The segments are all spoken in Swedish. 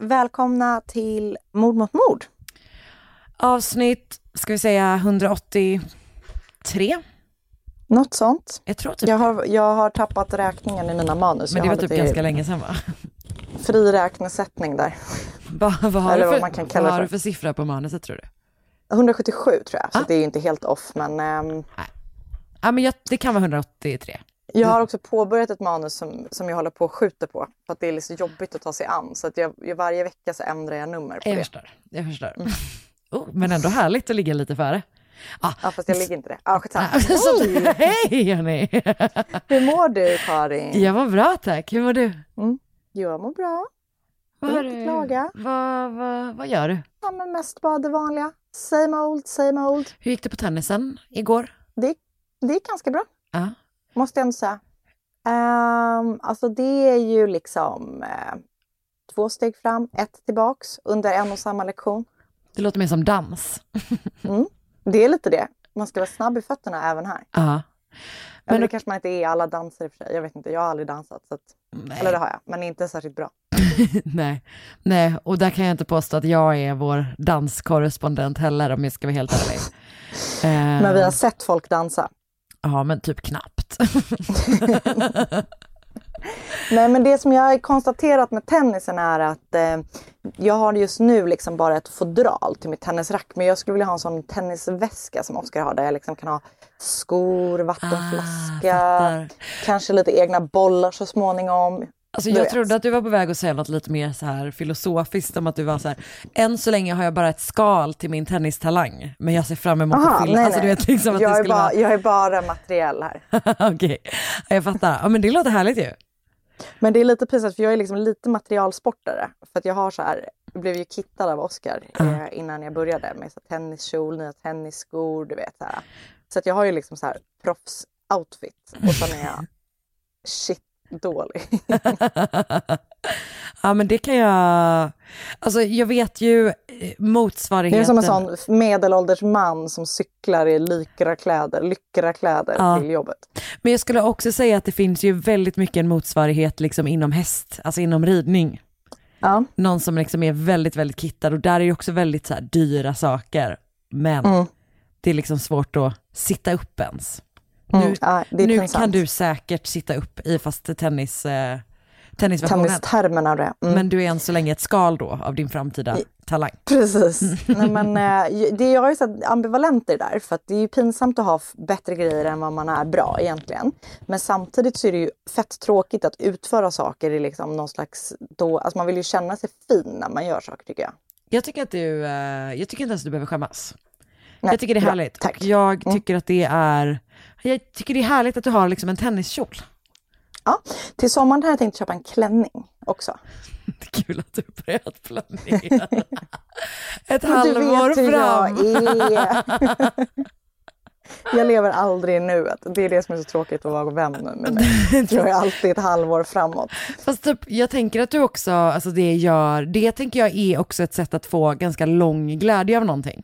Välkomna till Mord mot mord. Avsnitt, ska vi säga 183? Något sånt. Jag tror typ Jag har, jag har tappat räkningen i mina manus. Men det var typ ganska länge sedan va? Fri räknesättning där. Va, vad har, Eller du vad för, man kan kalla vad har du för siffra på manuset tror du? 177 tror jag, så Ah. det är ju inte helt off. Men ehm, Ja men jag, det kan vara 183. Jag har också påbörjat ett manus som, som jag håller på och skjuter på. För att det är liksom jobbigt att ta sig an. Så att jag, jag, varje vecka så ändrar jag nummer på Jag det. förstår. Jag förstår. Oh, men ändå härligt att ligga lite före. Ah, Ja, fast jag ligger inte det. Ja, skitsamma. så, hej hörni! Hur mår du Karin? Jag var bra tack, hur mår du? Jag mår bra. Vad, har du- klaga. vad, vad, vad gör du? Ja, men mest bara det vanliga. Same old, same old. Hur gick det på tennisen igår? Det, det är ganska bra. Ja. Måste jag ändå säga. Um, alltså det är ju liksom eh, två steg fram, ett tillbaks under en och samma lektion. Det låter mer som dans. Det är lite det. Man ska vara snabb i fötterna även här. Ja. Men Men- det kanske man inte är i alla danser i och för sig. Jag vet inte, jag har aldrig dansat. Så att, eller det har jag, men inte särskilt bra. Nej. Nej, och där kan jag inte påstå att jag är vår danskorrespondent heller om jag ska vara helt ärlig. Eh, Men vi har sett folk dansa. Ja, men typ knappt. Nej, men det som jag har konstaterat med tennisen är att eh, jag har just nu liksom bara ett fodral till mitt tennisrack. Men jag skulle vilja ha en sån tennisväska som Oskar har där jag liksom kan ha skor, vattenflaska, Ah, kanske lite egna bollar så småningom. Alltså Du jag trodde att du var på väg att säga något lite mer så här filosofiskt om att du var så här, än så länge har jag bara ett skal till min tennistalang, men jag ser fram emot Aha, att fylla, alltså du vet liksom att jag, det är bara, jag är bara materiell här. okej, Ja, jag fattar, ja men det låter härligt ju. Men det är lite pinsamt för jag är liksom lite materialsportare. För att jag har så här, jag blev ju kittad av Oskar eh, innan jag började med så här, tenniskjol, nya tennisskor, du vet. Så, här. så att jag har ju liksom så här proffs-outfit och sen är jag shit dålig. ja men det kan jag, alltså jag vet ju eh, Det motsvarigheten. är som en sån medelålders man som cyklar i lyckrakläder, lyckrakläder Ja. till jobbet. Men jag skulle också säga att det finns ju väldigt mycket en motsvarighet liksom inom häst, alltså inom ridning. Ja. Någon som liksom är väldigt, väldigt kittad och där är ju också väldigt så dyra saker. Men Mm. det är liksom svårt att sitta upp ens. Mm. Nu, ja, nu kan du säkert sitta upp i fast tennis, eh, tennisversionen. Tennistermerna det. Mm. Men du är än så länge ett skal då av din framtida talang. Precis. Nej, men, eh, det, jag här ambivalent i det där. För att det är ju pinsamt att ha bättre grejer än vad man är bra egentligen. Men samtidigt så är det ju fett tråkigt att utföra saker i liksom någon slags... Då, alltså man vill ju känna sig fin när man gör saker tycker jag. Jag tycker att du, eh, jag tycker inte ens du behöver skämmas. Nej, jag tycker det är härligt. Tack. Och jag Mm. tycker att det är, jag tycker det är härligt att du har liksom en tenniskjol. Ja. Till sommaren har jag tänkt köpa en klänning också. Det är kul att du börjat planera. Ett halvår fram. jag. Jag lever aldrig i nuet. Det är det som är så tråkigt att vara vän med mig. Jag är alltid ett halvår framåt. Fast typ, jag tänker att du också, alltså det gör, det tänker jag är också ett sätt att få ganska lång glädje av någonting.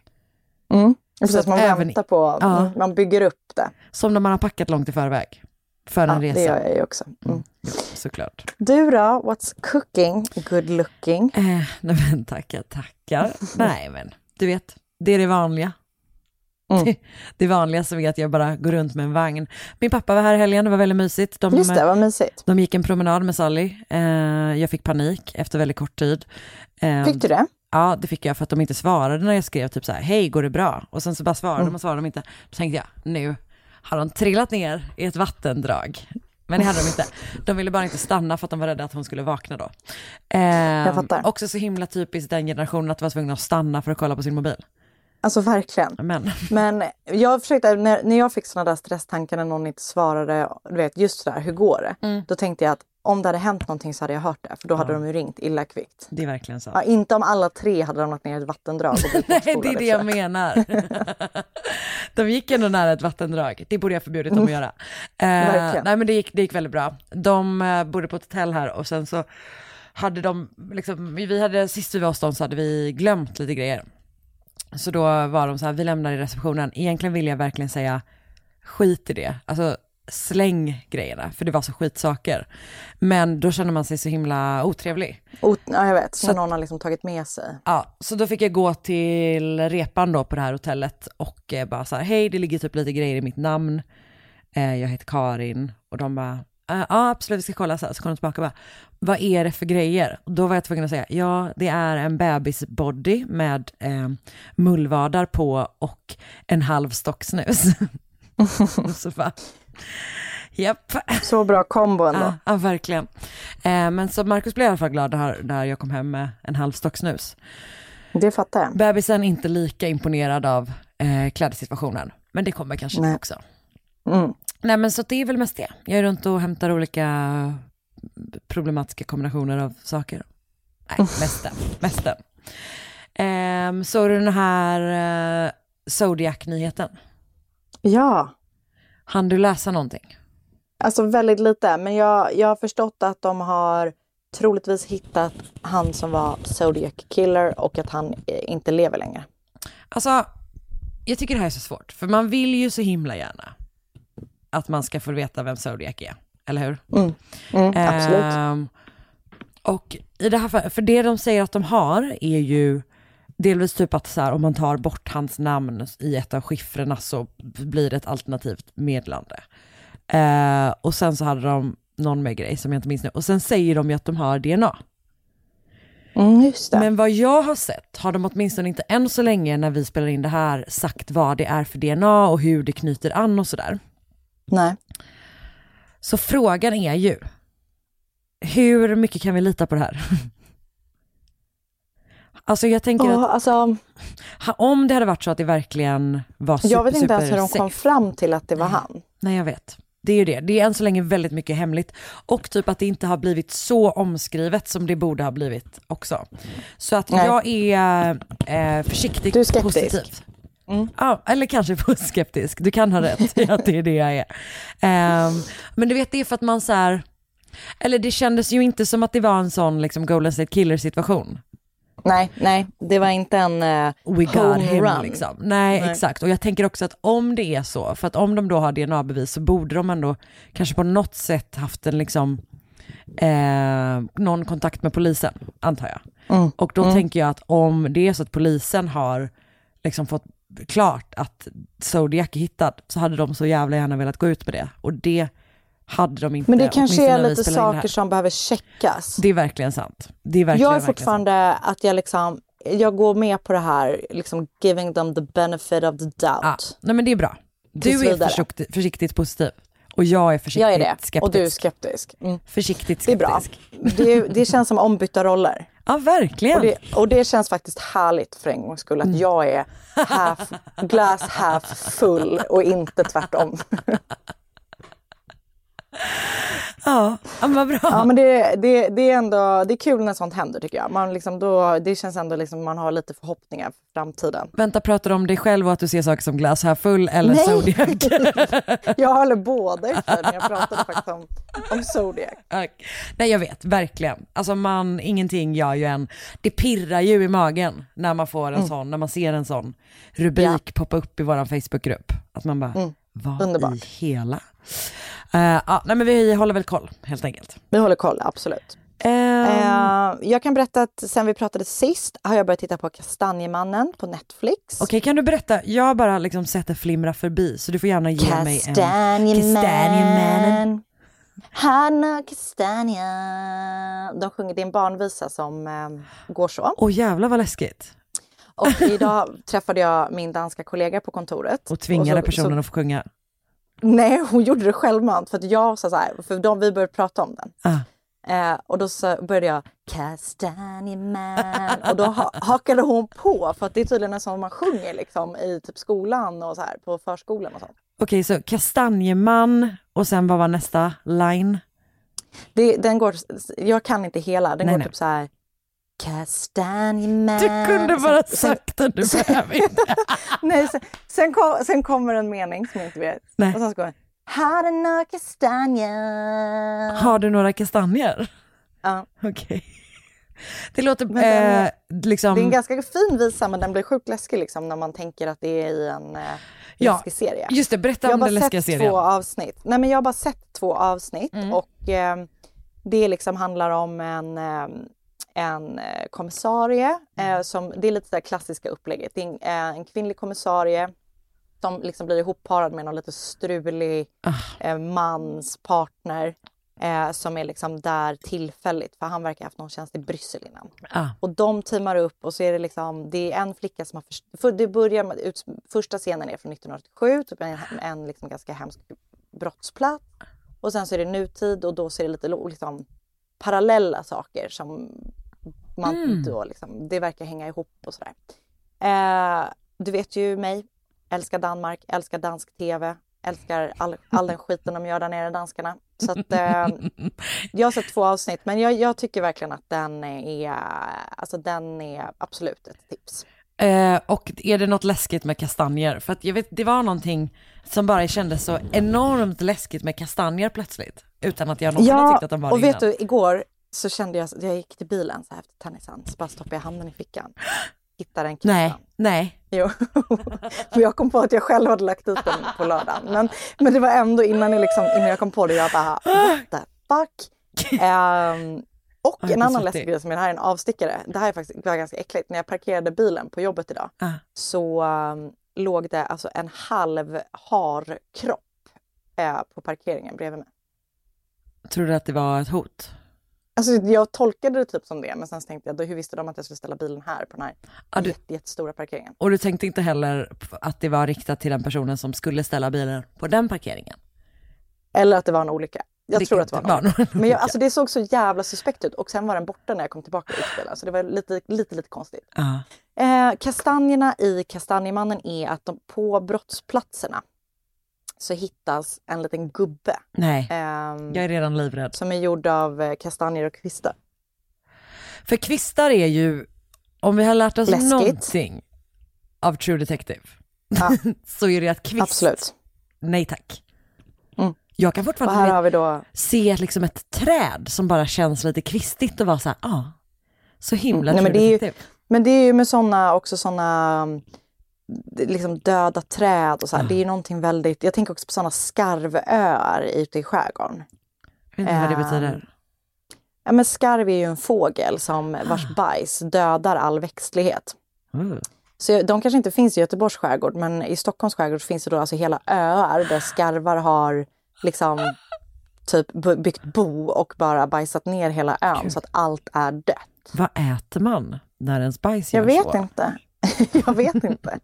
Mm. Precis, att man även- väntar på, Ja. mm, man bygger upp det. Som när man har packat långt i förväg. För Ja, en det resa. gör jag ju också. Mm. Såklart. Du då, what's cooking? Good looking. Eh, nej men tackar, tackar. nej men, du vet, det är det vanliga. Mm. Det, det vanliga som är att jag bara går runt med en vagn. Min pappa var här i helgen, det var väldigt mysigt. De, Just det, vad mysigt. de gick en promenad med Sally. Eh, jag fick panik efter väldigt kort tid. Eh, Fick du det? Ja, det fick jag för att de inte svarade när jag skrev typ så här, hej, går det bra? Och sen så bara svarade Mm. de och svarade de inte. Då tänkte jag, nu har de trillat ner i ett vattendrag. Men det hade de inte. De ville bara inte stanna för att de var rädda att hon skulle vakna då. Eh, fattar. Också så himla typiskt den generationen att vara tvungna att stanna för att kolla på sin mobil. Alltså verkligen. Men Men jag försökte, när, när jag fick sådana där stresstankar när någon inte svarade, du vet just sådär, hur går det? Mm. Då tänkte jag att om det hade hänt någonting så hade jag hört det, för då hade de ju ringt illa kvickt. det är verkligen så. Ja, inte om alla tre hade ramlat ner i ett vattendrag och blivit Nej, det är det jag tror menar. de gick ändå nära ett vattendrag. Det borde jag förbjudit dem att göra. Eh, nej men det gick, det gick väldigt bra. De eh, bodde på ett hotell här och sen så hade de, liksom, vi hade, sist vi var hos dem så hade vi glömt lite grejer. Så då var de så här, vi lämnar i receptionen. Egentligen vill jag verkligen säga, skit i det. Alltså släng grejerna, för det var så skitsaker. Men då känner man sig så himla otrevlig. O- ja, jag vet. Så Så någon har liksom tagit med sig. Ja, så då fick jag gå till repan då på det här hotellet och eh, bara så här, hej det ligger typ lite grejer i mitt namn, eh, jag heter Karin och de bara, "Eh, ja absolut vi ska kolla så här, så kom de tillbaka och bara, vad är det för grejer? Och då var jag tvungen att säga, ja det är en bebisbody med eh, mullvadar på och en halv stock snus. så bara, japp. Så bra kombo ändå. Ja, ja verkligen. Eh, men så Markus blev i alla fall glad när, när jag kom hem med en halv stock snus. Det fattar jag. Bebisen inte lika imponerad av eh, klädsituationen, men det kommer kanske Nej. också. Mm. Nej men så det är väl mest det. Jag är runt och hämtar olika problematiska kombinationer av saker. Nej, mest den. Mest den. Såg du den här eh, Zodiac-nyheten? Ja, Han du läsa någonting? alltså väldigt lite. Men jag, jag har förstått att de har troligtvis hittat han som var Zodiac Killer och att han inte lever längre. Alltså, jag tycker det här är så svårt, för man vill ju så himla gärna att man ska få veta vem Zodiac är, eller hur? Mm. Mm, absolut. Ehm, och i det här fallet, för det de säger att de har är ju delvis typ att så här, om man tar bort hans namn i ett av skiffrarna så blir det ett alternativt medlande. Eh, och sen så hade de någon mer grej som jag inte minns nu. Och sen säger de ju att de har DNA. Mm. Men vad jag har sett har de åtminstone inte än så länge när vi spelar in det här sagt vad det är för DNA och hur det knyter an och sådär. Nej. Så frågan är ju, hur mycket kan vi lita på det här? Alltså jag tänker Ja, att alltså, om det hade varit så att det verkligen var super, jag vet inte ens hur de kom fram till att det var han. Nej jag vet. Det är ju det. Det är än så länge väldigt mycket hemligt. Och typ att det inte har blivit så omskrivet som det borde ha blivit också. Så att Nej. jag är eh, försiktigt Du är skeptisk. positiv. Ja, eller kanske skeptisk. Du kan ha rätt i att det är det jag är. Ehm, men du vet, det är för att man så här, eller det kändes ju inte som att det var en sån liksom Golden State Killer situation. Nej, nej, det var inte en uh, We got him run. liksom. Nej, Nej. exakt. Och jag tänker också att om det är så, för att om de då har DNA-bevis så borde de ändå kanske på något sätt haft en liksom, eh, någon kontakt med polisen, antar jag. Mm. Och då tänker jag att om det är så att polisen har liksom fått klart att Zodiac är hittad så hade de så jävla gärna velat gå ut med det. Och det hade de inte. Men det kanske är lite saker som behöver checkas. Det är verkligen sant. Det är verkligen, jag är fortfarande att jag liksom, jag går med på det här, liksom giving them the benefit of the doubt. Ja, nej men det är bra. Du är försiktigt, försiktigt positiv. Och jag är försiktigt Jag är det, skeptisk. och du är skeptisk. Mm. Försiktigt Det är bra. skeptisk. Det, det känns som ombytta roller. Ja, verkligen. Och det, och det känns faktiskt härligt för en gångs skull, att Mm. jag är half, glass half full och inte tvärtom. Ja, ja men vad bra. Ja men det, det, det är ändå det är kul när sånt händer tycker jag. Man liksom då, det känns ändå liksom man har lite förhoppningar för framtiden. Vänta, pratar du om dig själv och att du ser saker som glass här full eller Nej. Zodiac? Jag håller båda efter när jag pratade faktiskt om, om Zodiac. Ja, Nej jag vet, verkligen. Alltså man, ingenting gör ju en, det pirrar ju i magen när man får en sån, när man ser en sån rubrik poppa upp i våran Facebookgrupp. Att man bara, vad Underbart. i hela? Uh, ja, nej men vi håller väl koll helt enkelt. Vi håller koll, absolut. Ehm, Eh, jag kan berätta att sen vi pratade sist har jag börjat titta på Kastanjemannen på Netflix. Okej, kan du berätta? Jag har bara liksom sett det flimra förbi, så du får gärna ge mig en... Kastanjemannen. Hanna Kastanja. De sjunger, en barnvisa som eh, går så. Åh jävlar vad läskigt. Och idag träffade jag min danska kollega på kontoret. Och tvingade så- personen så- att få sjunga. Nej, hon gjorde det självmant för att jag sa så här, för de, vi började prata om den. Ah. Eh, och då så började jag Kastanjeman och då ha, hakade hon på för att det är tydligen en sån man sjunger liksom i typ skolan och så här på förskolan och sånt. Okej, så kastanjeman och sen vad var nästa line? Det, den går, jag kan inte hela, den Nej, går nej. typ så här Kastanjeman. Du kunde bara Sen- sen- sagt det, du behöver inte. Nej, sen, sen, kom, sen kommer en mening som jag inte vet. Nej. Och sen går den Har du några kastanjer? Har du några kastanjer? Ja. Okej. Det låter Men den- eh, liksom... Det är en ganska fin visa men den blir sjukt läskig liksom när man tänker att det är i en eh, Ja, läskig serie. Just det, berätta Jag har om bara den läskiga sett serien. två avsnitt. Nej men jag har bara sett två avsnitt Mm. och eh, det liksom handlar om en, eh, en eh, kommissarie Mm. eh, som, det är lite det klassiska upplägget. Det är en, eh, en kvinnlig kommissarie som liksom blir ihopparad med någon lite strulig Ah. eh, mans partner eh, som är liksom där tillfälligt för han verkar ha haft någon tjänst i Bryssel innan. Ah. Och de teamar upp och så är det liksom, det är en flicka som har, först, för det börjar med, ut, första scenen är från 1987, typ en, en liksom ganska hemsk brottsplats. Och sen så är det nutid och då så är det lite liksom, parallella saker som man då liksom, det verkar hänga ihop och sådär. Eh, du vet ju mig, älskar Danmark, älskar dansk tv, älskar all, all den skiten de gör där nere, danskarna. Så att, eh, jag har sett två avsnitt, men jag, jag tycker verkligen att den är, alltså den är absolut ett tips. Eh, och är det något läskigt med kastanjer? För att jag vet, det var någonting som bara kändes så enormt läskigt med kastanjer plötsligt. Utan att jag någonsin har tyckt att de var och det vet innan. du, igår så kände jag, jag gick till bilen så här efter tennisand, så bara stoppade jag handen i fickan. Hittade en kastan. Nej, nej. Jo. Och jag kom på att jag själv hade lagt ut den på lördagen. Men, men det var ändå innan jag, liksom, innan jag kom på det, jag bara what the fuck. Ehm, och en annan läskig grej som är, det här är en avstickare. Det här är faktiskt det var ganska äckligt. När jag parkerade bilen på jobbet idag Ah. så um, låg det alltså en halv har kropp eh, på parkeringen bredvid mig. Tror du att det var ett hot? Alltså jag tolkade det typ som det, men sen tänkte jag, då, hur visste de att jag skulle ställa bilen här på den här Ja, du- jätte, jättestora parkeringen? Och du tänkte inte heller att det var riktat till den personen som skulle ställa bilen på den parkeringen? Eller att det var en olycka. Jag Det tror att det var en olycka. någon Men jag, alltså det såg så jävla suspekt ut och sen var den borta när jag kom tillbaka ut spelaren. Så det var lite, lite, lite konstigt. Ja. Eh, kastanjerna i Kastanjemannen är att de, på brottsplatserna så hittas en liten gubbe Nej, ehm, jag är redan livrädd. som är gjord av eh, kastanjer och kvistar. För kvistar är ju, om vi har lärt oss Läskigt. någonting av True Detective, Ja. så är det att kvist, Absolut. nej tack. Mm. Jag kan fortfarande då se liksom ett träd som bara känns lite kvistigt och vara så här, ah, så himla Mm, nej, men det är ju-. Men det är ju med såna också såna liksom döda träd och så. Ah. Det är ju någonting väldigt, jag tänker också på såna skarvöar ute i skärgården. Jag vet inte vad det Ehm, betyder. Ja, men skarv är ju en fågel som vars bajs dödar all växtlighet. Uh. Så de kanske inte finns i Göteborgs skärgård men i Stockholms skärgård finns det då alltså hela öar där skarvar har liksom typ byggt bo och bara bajsat ner hela ön Kul. så att allt är dött. Vad äter man när ens bajs Jag gör vet så? inte. jag vet inte.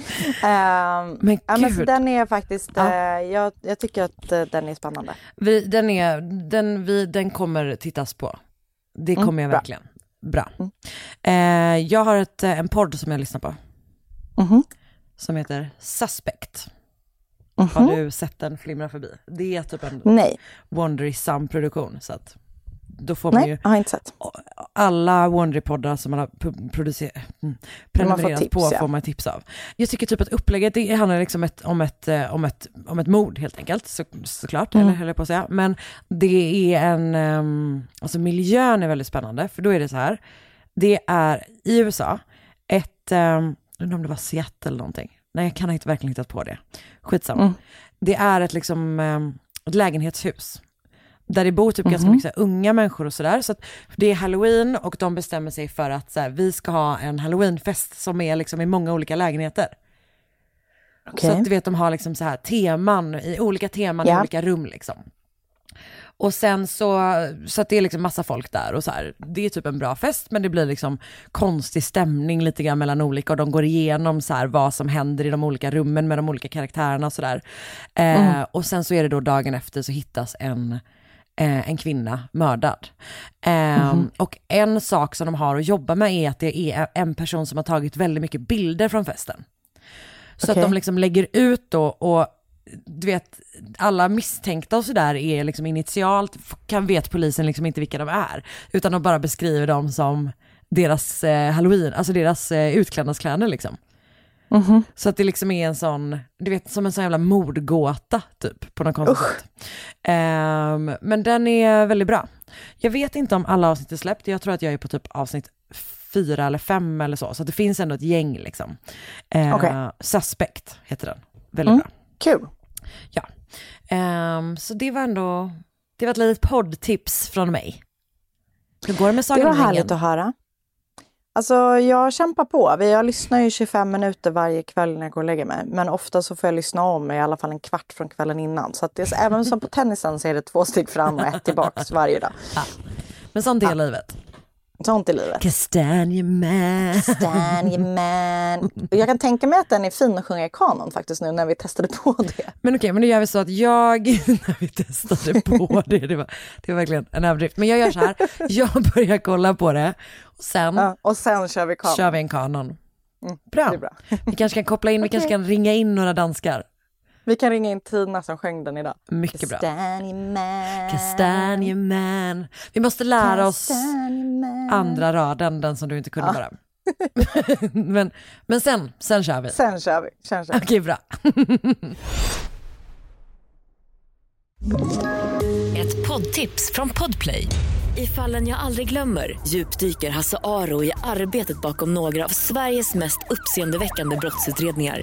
Ehm, Men ja, men gud. den är faktiskt, Ja. eh, jag, jag tycker att eh, den är spännande. Vi, den, är, den, vi, den kommer tittas på. Det Mm, kommer jag bra. verkligen. Bra. Mm. Eh, jag har ett, en podd som jag lyssnar på, Mhm. som heter Suspect. Har du sett den flimra förbi? Det är typ en Wondery Sam-produktion. Så att då får man nej, ju jag har inte sett. alla Wondery-poddar som man har producerat, mm, prenumererat tips, på ja. får man tips av. Jag tycker typ att upplägget det handlar liksom ett, om, ett, eh, om, ett, om ett mord helt enkelt, så, såklart, Mm. eller höll jag på att säga. Men det är en, um, alltså miljön är väldigt spännande, för då är det så här, det är i USA ett, um, undrar om det var Seattle eller någonting. Nej, jag kan inte verkligen hittat på det. Skitsamma. Mm. Det är ett, liksom, um, ett lägenhetshus där det bor typ ganska Mhm. mycket unga människor och sådär. Så att det är halloween och de bestämmer sig för att så här, vi ska ha en halloweenfest som är liksom i många olika lägenheter. Okej. Så att du vet, de har liksom så här teman, i olika teman i Ja. olika rum liksom. Och sen så, så att det är liksom massa folk där och så här, det är typ en bra fest men det blir liksom konstig stämning lite grann mellan olika och de går igenom så här vad som händer i de olika rummen med de olika karaktärerna och sådär. Eh, och sen så är det då dagen efter så hittas en, eh, en kvinna mördad. Eh, Och en sak som de har att jobba med är att det är en person som har tagit väldigt mycket bilder från festen. Så Okej. att de liksom lägger ut då och du vet, alla misstänkta och sådär är liksom initialt, kan vet polisen liksom inte vilka de är. Utan de bara beskriver dem som deras eh, halloween, alltså deras eh, utklädnadskläder liksom. Mhm. Så att det liksom är en sån, du vet som en sån jävla mordgåta typ på något konstigt sätt. Ehm, men den är väldigt bra. Jag vet inte om alla avsnitt är släppt, jag tror att jag är på typ avsnitt fyra eller fem eller så, så det finns ändå ett gäng liksom. Ehm, Okej. Suspect heter den, väldigt Mm. bra. Kul. Ja. Ehm, så det var ändå, det var ett litet poddtips från mig. Hur går det med Det Sagan var om ringen? härligt att höra. Alltså jag kämpar på. Jag lyssnar ju 25 minuter varje kväll när jag går och lägger mig. Men ofta så får jag lyssna om i alla fall en kvart från kvällen innan. Så att det är, även som på tennisen så är det två steg fram och ett tillbaks varje dag. Men sånt är livet. Sånt i livet. Kastanjeman. Stanjeman. Jag kan tänka mig att den är fin att sjunga i kanon faktiskt nu när vi testade på det. Men okej, men då gör vi så att jag, när vi testade på det, det var, det var verkligen en överdrift. Men jag gör så här, jag börjar kolla på det och sen Ja, och sen kör vi kanon. kör vi en kanon. Bra. Det är bra. Vi kanske kan koppla in, vi kanske kan ringa in några danskar. Vi kan ringa in Tina som sjöng den idag. Mycket bra. Stanjeman. Kastanjeman. Vi måste lära oss Kastanjeman. andra raden, den som du inte kunde bara. men, men sen, sen kör vi. Sen kör vi. Sen kör vi. Okej, bra. Ett poddtips från Podplay. I fallen jag aldrig glömmer djupdyker Hasse Aro i arbetet bakom några av Sveriges mest uppseendeväckande brottsutredningar.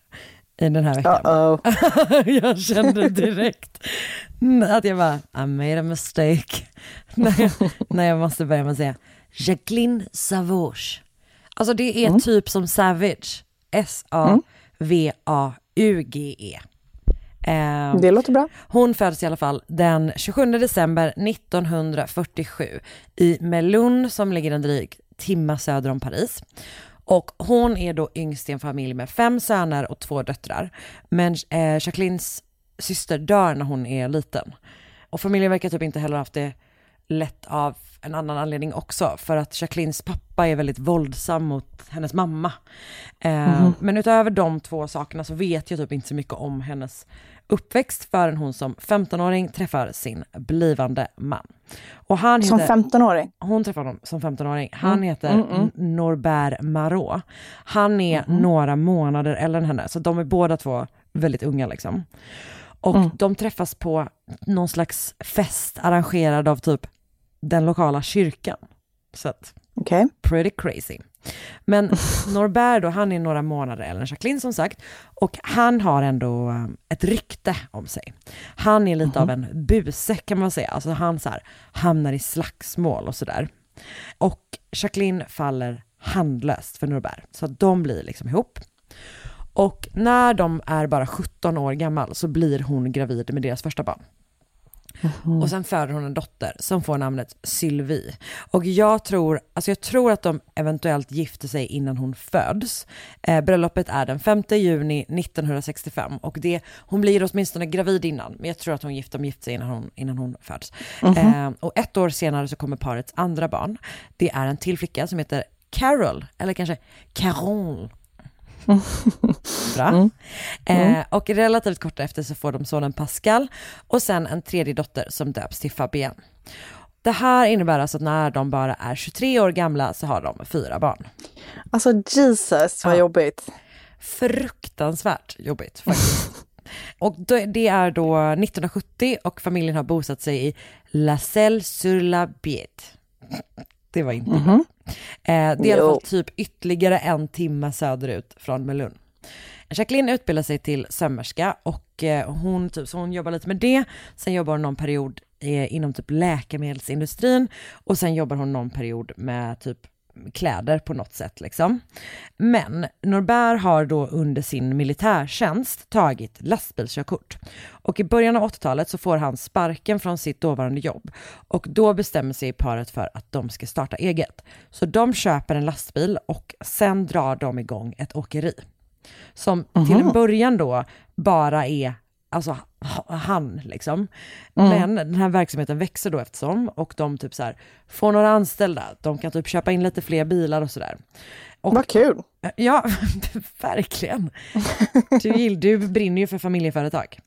i den här veckan. Uh-oh. jag kände direkt att jag bara, I made a mistake. när, jag, när jag måste börja med att säga Jacqueline Savage. Alltså det är typ som Savage. S-A-V-A-U-G-E. Eh, Det låter bra. hon föddes i alla fall den 27 december 1947 i Melun som ligger en dryg timma söder om Paris. Och hon är då yngst i en familj med fem söner och två döttrar. Men eh, Jacquelines syster dör när hon är liten. Och familjen verkar typ inte heller haft det lätt av en annan anledning också. För att Jacquelines pappa är väldigt våldsam mot hennes mamma. Eh, Men utöver de två sakerna så vet jag typ inte så mycket om hennes uppväxt förrän hon som 15-åring träffar sin blivande man. Och han Som heter, 15-åring. hon träffar honom som 15-åring. Han Mm. heter N- Norbert Marot. Han är några månader äldre än henne, så de är båda två väldigt unga liksom. Och de träffas på någon slags fest arrangerad av typ den lokala kyrkan. Så att, Okej. pretty crazy. Men Norbert då, han är några månader äldre än Jacqueline som sagt. Och han har ändå eh, ett rykte om sig. Han är lite av en buse kan man säga. Alltså han så här, hamnar i slagsmål och sådär. Och Jacqueline faller handlöst för Norbert. Så de blir liksom ihop. Och när de är bara 17 år gammal så blir hon gravid med deras första barn. Och sen föder hon en dotter som får namnet Sylvie. Och jag tror, alltså jag tror att de eventuellt gifter sig innan hon föds. Eh, bröllopet är den 5 juni 1965 och det, hon blir åtminstone gravid innan, men jag tror att hon gift, de gifter sig innan hon, innan hon föds. Eh, och ett år senare så kommer parets andra barn. Det är en till flicka som heter Carol, eller kanske Carol. Bra. Eh, och relativt kort efter så får de sonen Pascal och sen en tredje dotter som döps till Fabienne. Det här innebär alltså att när de bara är 23 år gamla så har de fyra barn. Alltså Jesus vad Ja. jobbigt. Fruktansvärt jobbigt faktiskt. Och det är då 1970 och familjen har bosatt sig i La Selle sur la Biette. Det var inte bra. Eh, det är i alla fall typ ytterligare en timme söderut från Melun. Jacqueline utbildar sig till sömmerska och eh, hon, typ, så hon jobbar lite med det. Sen jobbar hon någon period eh, inom typ läkemedelsindustrin och sen jobbar hon någon period med typ kläder på något sätt liksom. Men Norbert har då under sin militärtjänst tagit lastbilskörkort. Och i början av 80-talet så får han sparken från sitt dåvarande jobb. Och då bestämmer sig paret för att de ska starta eget. Så de köper en lastbil och sen drar de igång ett åkeri. Som till en början då bara är alltså ha- han liksom. Men den här verksamheten växer då eftersom och de typ så här får några anställda, de kan typ köpa in lite fler bilar och sådär. Vad kul. Ja, verkligen. Du, du brinner ju för familjeföretag.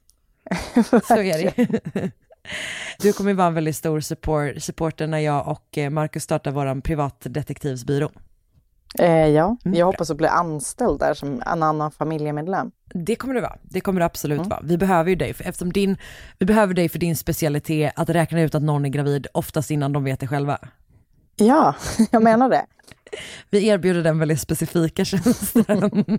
Så är det Du kommer vara en väldigt stor support, supporter när jag och eh, Marcus startar vår privatdetektivsbyrå. Eh, ja, Mm, jag hoppas att bli anställd där som en annan familjemedlem. Det kommer det vara. Det kommer det absolut vara. Vi behöver ju dig, för, eftersom din, vi behöver dig för din specialitet att räkna ut att någon är gravid oftast innan de vet det själva. Ja, jag menar det. Vi erbjuder den väldigt specifika tjänsten.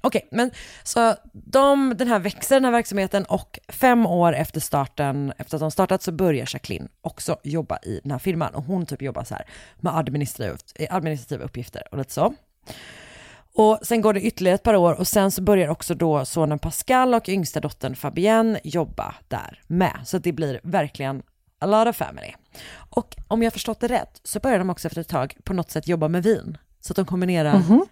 Okej, men så de, den här växer den här verksamheten och fem år efter starten, efter att de startat så börjar Jacqueline också jobba i den här firman och hon typ jobbar så här med administrativa, eh, administrativa uppgifter och lite så. Och sen går det ytterligare ett par år och sen så börjar också då sonen Pascal och yngsta dottern Fabienne jobba där med. Så det blir verkligen a lot of family. Och om jag förstått det rätt så börjar de också efter ett tag på något sätt jobba med vin. Så att de kombinerar mhm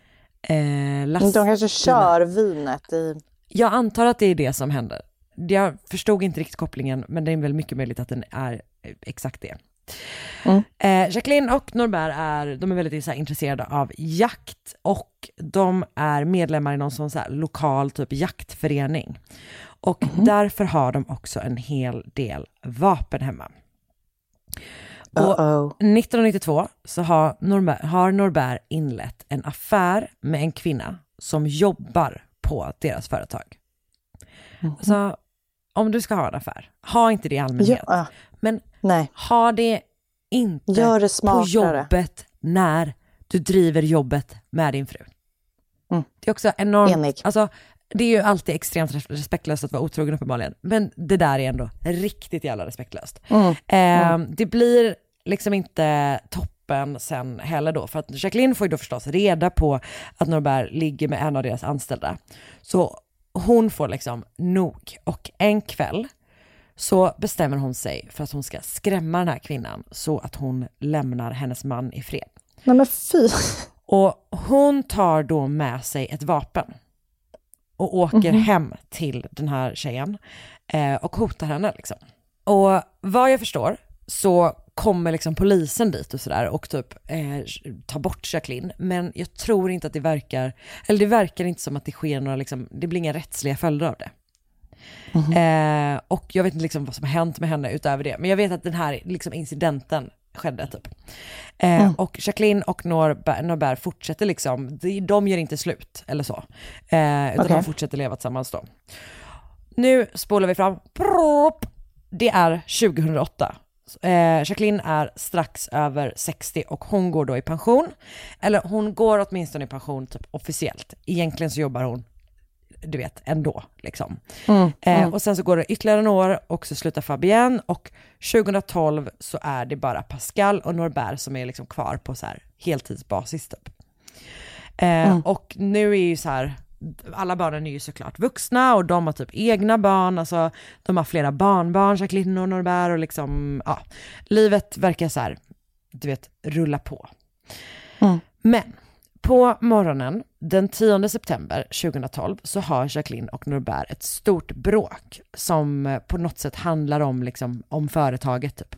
eh, last... De kanske kör vinet i... Jag antar att det är det som händer. Jag förstod inte riktigt kopplingen, men det är väl mycket möjligt att den är exakt det. Eh, Jacqueline och Norbert är, de är väldigt så här, intresserade av jakt och de är medlemmar i någon sån så här, lokal typ jaktförening. Och därför har de också en hel del vapen hemma. Och Uh-oh. 1992 så har Norbert, har Norbert inlett en affär med en kvinna som jobbar på deras företag. Alltså, om du ska ha en affär, ha inte det i allmänhet. Ja, ah, Men nej, ha det inte det på jobbet när du driver jobbet med din fru. Mm. Det är också enormt, Enig. alltså det är ju alltid extremt res- respektlöst att vara otrogen uppenbarligen, men det där är ändå riktigt jävla respektlöst. Mm. Eh, det blir liksom inte toppen sen heller då, för att Jacqueline får ju då förstås reda på att Norbert ligger med en av deras anställda. Så hon får liksom nog, och en kväll så bestämmer hon sig för att hon ska skrämma den här kvinnan så att hon lämnar hennes man i fred. Nej men fy. Och hon tar då med sig ett vapen och åker hem till den här tjejen eh, och hotar henne liksom. Och vad jag förstår så kommer liksom polisen dit och sådär och typ eh, tar bort Jacqueline. Men jag tror inte att det verkar, eller det verkar inte som att det sker några liksom, det blir inga rättsliga följder av det. Eh, och jag vet inte liksom vad som har hänt med henne utöver det. Men jag vet att den här liksom, incidenten skedde typ. Eh, Och Jacqueline och Norbert, Norbert fortsätter liksom, de, de gör inte slut eller så. Eh, utan Okej. de fortsätter leva tillsammans då. Nu spolar vi fram, det är 2008. Eh, Jacqueline är strax över 60 och hon går då i pension. Eller hon går åtminstone i pension typ officiellt. Egentligen så jobbar hon du vet, ändå. Liksom. Eh, och sen så går det ytterligare några år och så slutar Fabienne och 2012 så är det bara Pascal och Norbert som är liksom kvar på så här heltidsbasis typ. Eh, Och nu är ju så här, alla barnen är ju såklart vuxna och de har typ egna barn, alltså de har flera barnbarn, Jacqueline och Norbert och liksom, ja, livet verkar så här, du vet, rulla på. Mm. Men på morgonen den 10 september 2012 så har Jacqueline och Norbert ett stort bråk som på något sätt handlar om, liksom, om företaget typ.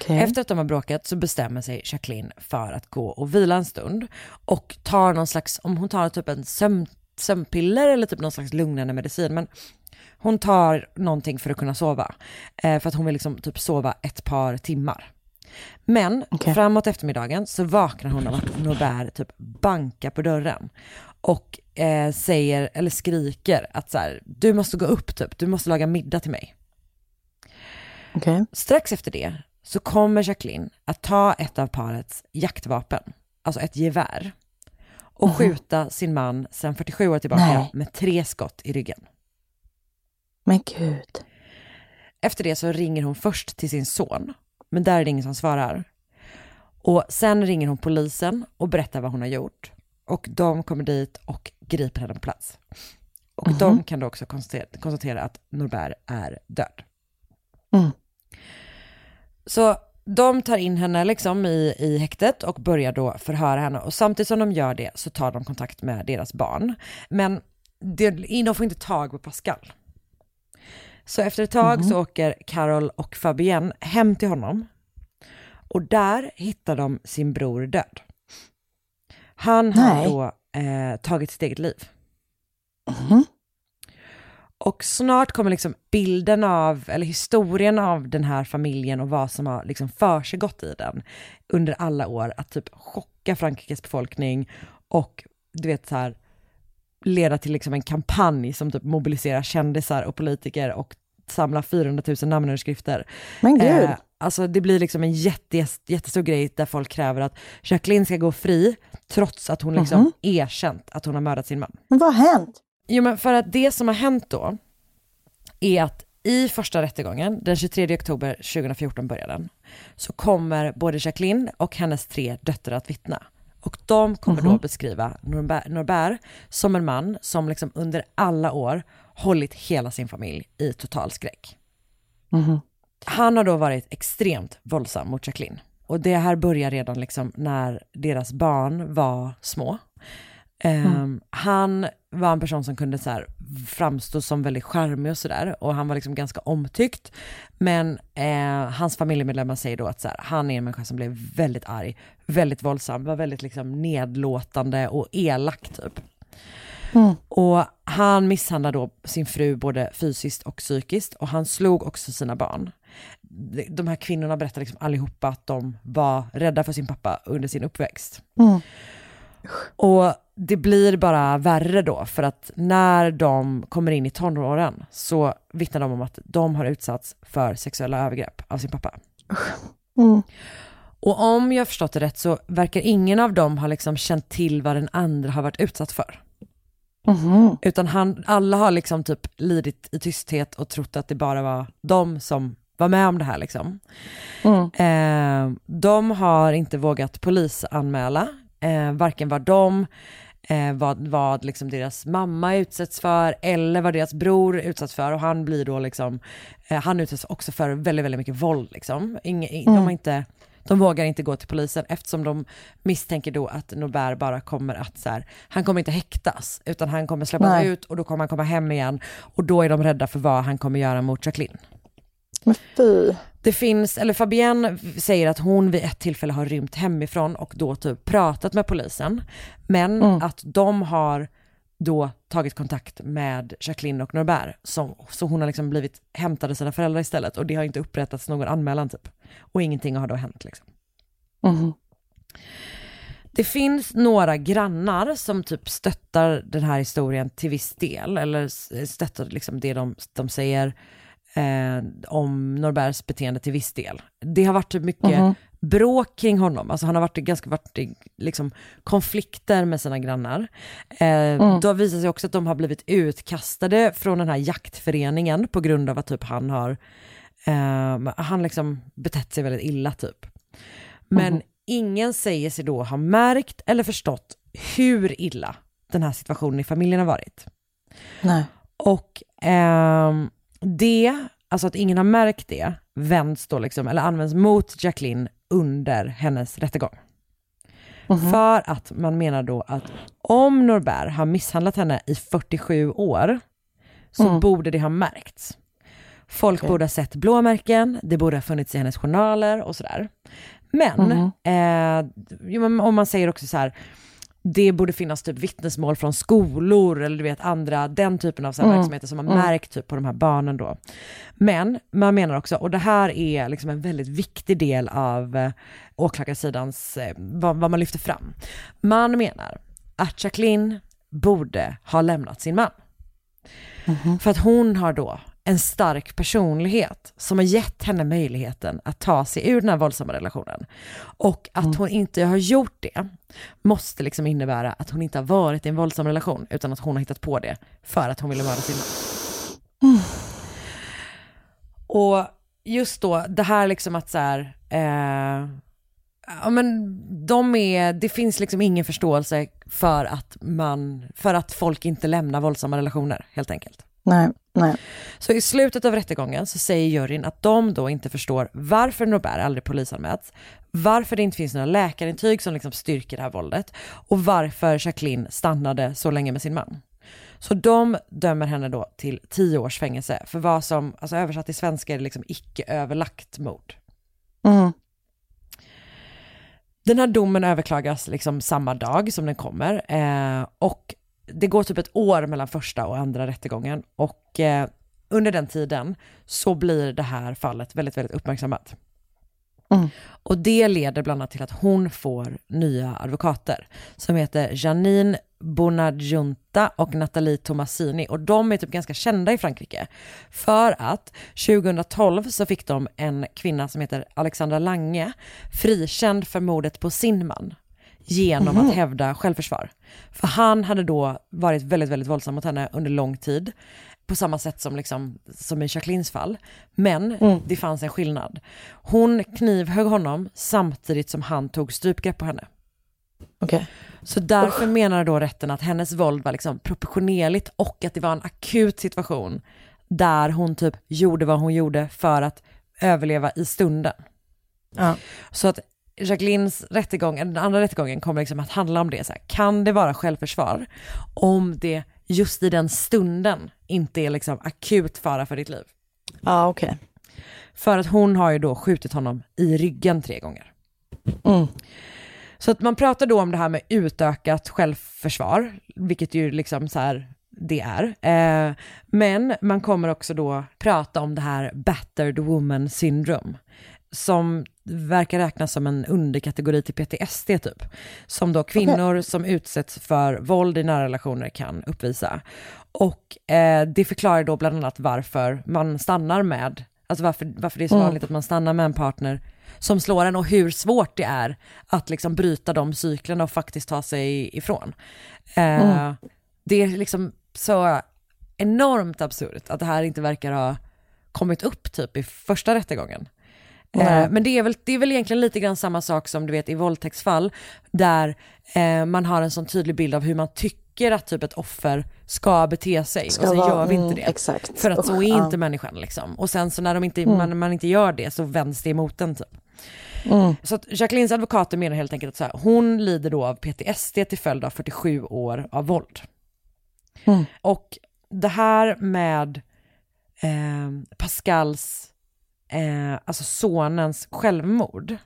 Okej. Efter att de har bråkat så bestämmer sig Jacqueline för att gå och vila en stund och tar någon slags, om hon tar typ en sömn, sömnpiller eller typ någon slags lugnande medicin, men hon tar någonting för att kunna sova. Eh, för att hon vill liksom typ sova ett par timmar. Men Okej. framåt eftermiddagen så vaknar hon av att Norbert typ bankar på dörren och eh, säger, eller skriker att så här, du måste gå upp typ, du måste laga middag till mig. Okej. Strax efter det så kommer Jacqueline att ta ett av parets jaktvapen, alltså ett gevär, och skjuta sin man sedan 47 år tillbaka Nej. med tre skott i ryggen. Men gud. Efter det så ringer hon först till sin son, men där är det ingen som svarar. Och sen ringer hon polisen och berättar vad hon har gjort. Och de kommer dit och griper henne på plats. Och de kan då också konstatera, konstatera att Norbert är död. Mm. Så de tar in henne liksom i, i häktet och börjar då förhöra henne. Och samtidigt som de gör det så tar de kontakt med deras barn. Men det, de får inte tag på Pascal. Så efter ett tag så åker Carol och Fabienne hem till honom. Och där hittar de sin bror död. Han har Nej. då eh, tagit sitt eget liv. Mhm. Och snart kommer liksom bilden av, eller historien av den här familjen och vad som har liksom försiggått i den under alla år att typ chocka Frankrikes befolkning och du vet så här leda till liksom en kampanj som typ mobiliserar kändisar och politiker och samlar 400 000 namnunderskrifter. Men gud. Eh, alltså det blir liksom en jätte, jätte, jättestor grej där folk kräver att Jacqueline ska gå fri trots att hon liksom Mhm. erkänt att hon har mördat sin man. Men vad har hänt? Jo men för att det som har hänt då är att i första rättegången, den 23 oktober 2014 börjar den, så kommer både Jacqueline och hennes tre döttrar att vittna. Och de kommer då beskriva Norbert, Norbert som en man som liksom under alla år hållit hela sin familj i total skräck. Mhm. Han har då varit extremt våldsam mot Jacqueline. Och det här börjar redan liksom när deras barn var små. Ehm, Han var en person som kunde så här framstå som väldigt charmig och sådär och han var liksom ganska omtyckt. Men eh, hans familjemedlemmar säger då att så här, han är en människa som blev väldigt arg, väldigt våldsam, var väldigt liksom nedlåtande och elak typ. Mm. Och han misshandlade då sin fru både fysiskt och psykiskt och han slog också sina barn. De här kvinnorna berättar liksom allihopa att de var rädda för sin pappa under sin uppväxt. Mm. Och det blir bara värre då, för att när de kommer in i tonåren så vittnar de om att de har utsatts för sexuella övergrepp av sin pappa. Mm. Och om jag förstått det rätt så verkar ingen av dem ha liksom känt till vad den andra har varit utsatt för. Mhm. Utan han, alla har liksom typ lidit i tysthet och trott att det bara var de som var med om det här liksom. Mm. Eh, de har inte vågat polisanmäla, eh, varken vad de, eh, vad, vad liksom deras mamma utsätts för eller vad deras bror utsätts för och han blir då liksom, eh, han utsätts också för väldigt, väldigt mycket våld liksom. Inge, i- de, har inte, de vågar inte gå till polisen eftersom de misstänker då att Norbert bara kommer att så här, han kommer inte häktas utan han kommer släppas Nej. ut och då kommer han komma hem igen och då är de rädda för vad han kommer göra mot Jacqueline. Men fy. Det finns, eller Fabienne säger att hon vid ett tillfälle har rymt hemifrån och då typ pratat med polisen. Men Mm. att de har då tagit kontakt med Jacqueline och Norbert. Så, så hon har liksom blivit hämtad av sina föräldrar istället och det har inte upprättats någon anmälan typ. Och ingenting har då hänt liksom. Mhm. Det finns några grannar som typ stöttar den här historien till viss del, eller stöttar liksom det de, de säger eh, om Norberts beteende till viss del. Det har varit mycket Mhm. bråk kring honom, alltså han har varit ganska varit i, liksom, konflikter med sina grannar. Eh, Då visar sig också att de har blivit utkastade från den här jaktföreningen på grund av att typ han har, eh, han liksom betett sig väldigt illa typ. Men ingen säger sig då ha märkt eller förstått hur illa den här situationen i familjen har varit. Nej. Och ehm, det, alltså att ingen har märkt det, vänds då liksom, eller används mot Jacqueline under hennes rättegång. För att man menar då att om Norbert har misshandlat henne i 47 år så borde det ha märkts. Folk borde ha sett blåmärken, det borde ha funnits i hennes journaler och sådär. Men, eh, jo, men om man säger också så här, det borde finnas typ vittnesmål från skolor eller du vet andra, den typen av så här verksamheter som har märkt typ på de här barnen då. Men man menar också, och det här är liksom en väldigt viktig del av eh, åklagarsidans, eh, vad, vad man lyfter fram. Man menar att Jacqueline borde ha lämnat sin man. För att hon har då en stark personlighet som har gett henne möjligheten att ta sig ur den här våldsamma relationen. Och att hon inte har gjort det måste liksom innebära att hon inte har varit i en våldsam relation utan att hon har hittat på det för att hon ville mörda sin man. Och just då, det här liksom att så här, eh, ja men de är, det finns liksom ingen förståelse för att man, för att folk inte lämnar våldsamma relationer helt enkelt. Nej, nej. Så i slutet av rättegången så säger juryn att de då inte förstår varför Norbert aldrig polisanmälts, varför det inte finns några läkarintyg som liksom styrker det här våldet och varför Jacqueline stannade så länge med sin man. Så de dömer henne då till tio års fängelse för vad som, alltså översatt till svenska är det liksom icke överlagt mord. Mm. Den här domen överklagas liksom samma dag som den kommer eh, och det går typ ett år mellan första och andra rättegången och eh, under den tiden så blir det här fallet väldigt, väldigt uppmärksammat. Mm. Och det leder bland annat till att hon får nya advokater som heter Janine Bonadjunta och Nathalie Tomasini och de är typ ganska kända i Frankrike. För att 2012 så fick de en kvinna som heter Alexandra Lange frikänd för mordet på sin man genom att hävda självförsvar. För han hade då varit väldigt, väldigt våldsam mot henne under lång tid på samma sätt som, liksom, som i Jacquelines fall. Men det fanns en skillnad. Hon knivhögg honom samtidigt som han tog strypgrepp på henne. Okej. Så därför menar då rätten att hennes våld var liksom proportionerligt och att det var en akut situation där hon typ gjorde vad hon gjorde för att överleva i stunden. Ja. Så att Jacquelines rättegång, den andra rättegången kommer liksom att handla om det. Så här, kan det vara självförsvar om det just i den stunden inte är liksom akut fara för ditt liv? Ja, okej. För att hon har ju då skjutit honom i ryggen tre gånger. Mm. Så att man pratar då om det här med utökat självförsvar, vilket ju liksom så här det är. Eh, men man kommer också då prata om det här battered woman syndrome, som verkar räknas som en underkategori till PTSD typ. Som då kvinnor som utsätts för våld i nära relationer kan uppvisa. Och eh, det förklarar då bland annat varför man stannar med, alltså varför, varför det är så vanligt att man stannar med en partner som slår en och hur svårt det är att liksom bryta de cyklerna och faktiskt ta sig ifrån. Eh, Det är liksom så enormt absurt att det här inte verkar ha kommit upp typ i första rättegången. Eh, Nej. men det är, väl, det är väl egentligen lite grann samma sak som du vet i våldtäktsfall, där eh, man har en sån tydlig bild av hur man tycker att typ ett offer ska bete sig, Ska och så vara- gör vi inte mm, det. exakt. För att så är Usch, ja. Mm. inte människan liksom. Och sen så när de inte, man, man inte gör det så vänds det emot den typ. Mm. Så att Jacquelines advokater menar helt enkelt att så här, hon lider då av PTSD till följd av 47 år av våld. Mm. Och det här med eh, Pascals, eh, alltså sonens självmord,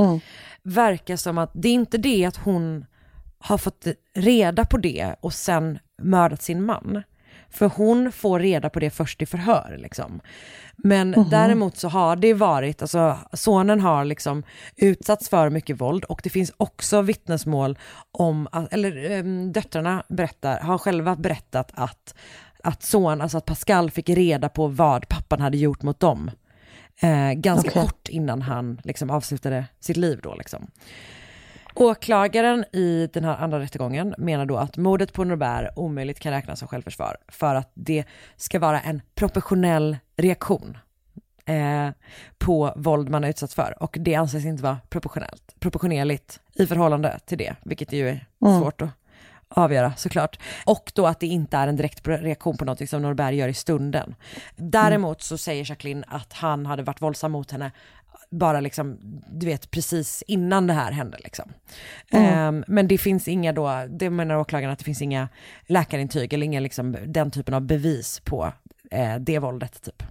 Mm. verkar som att det är inte det att hon har fått reda på det och sen mördat sin man. För hon får reda på det först i förhör liksom. Men däremot så har det varit, alltså sonen har liksom utsatts för mycket våld och det finns också vittnesmål om, att, eller um, döttrarna berättar, har själva berättat att, att son, alltså att Pascal fick reda på vad pappan hade gjort mot dem. Eh, ganska Okej. kort innan han liksom avslutade sitt liv då liksom. Åklagaren i den här andra rättegången menar då att mordet på Norbert omöjligt kan räknas som självförsvar för att det ska vara en proportionell reaktion eh, på våld man är utsatt för och det anses inte vara proportionellt, proportionerligt i förhållande till det, vilket ju är svårt att, avgöra såklart. Och då att det inte är en direkt reaktion på något som Norberg gör i stunden. Däremot så säger Jacqueline att han hade varit våldsam mot henne bara liksom, du vet, precis innan det här hände liksom. Mm. men det finns inga då, det menar åklagaren att det finns inga läkarintyg eller inga liksom den typen av bevis på eh, det våldet typ.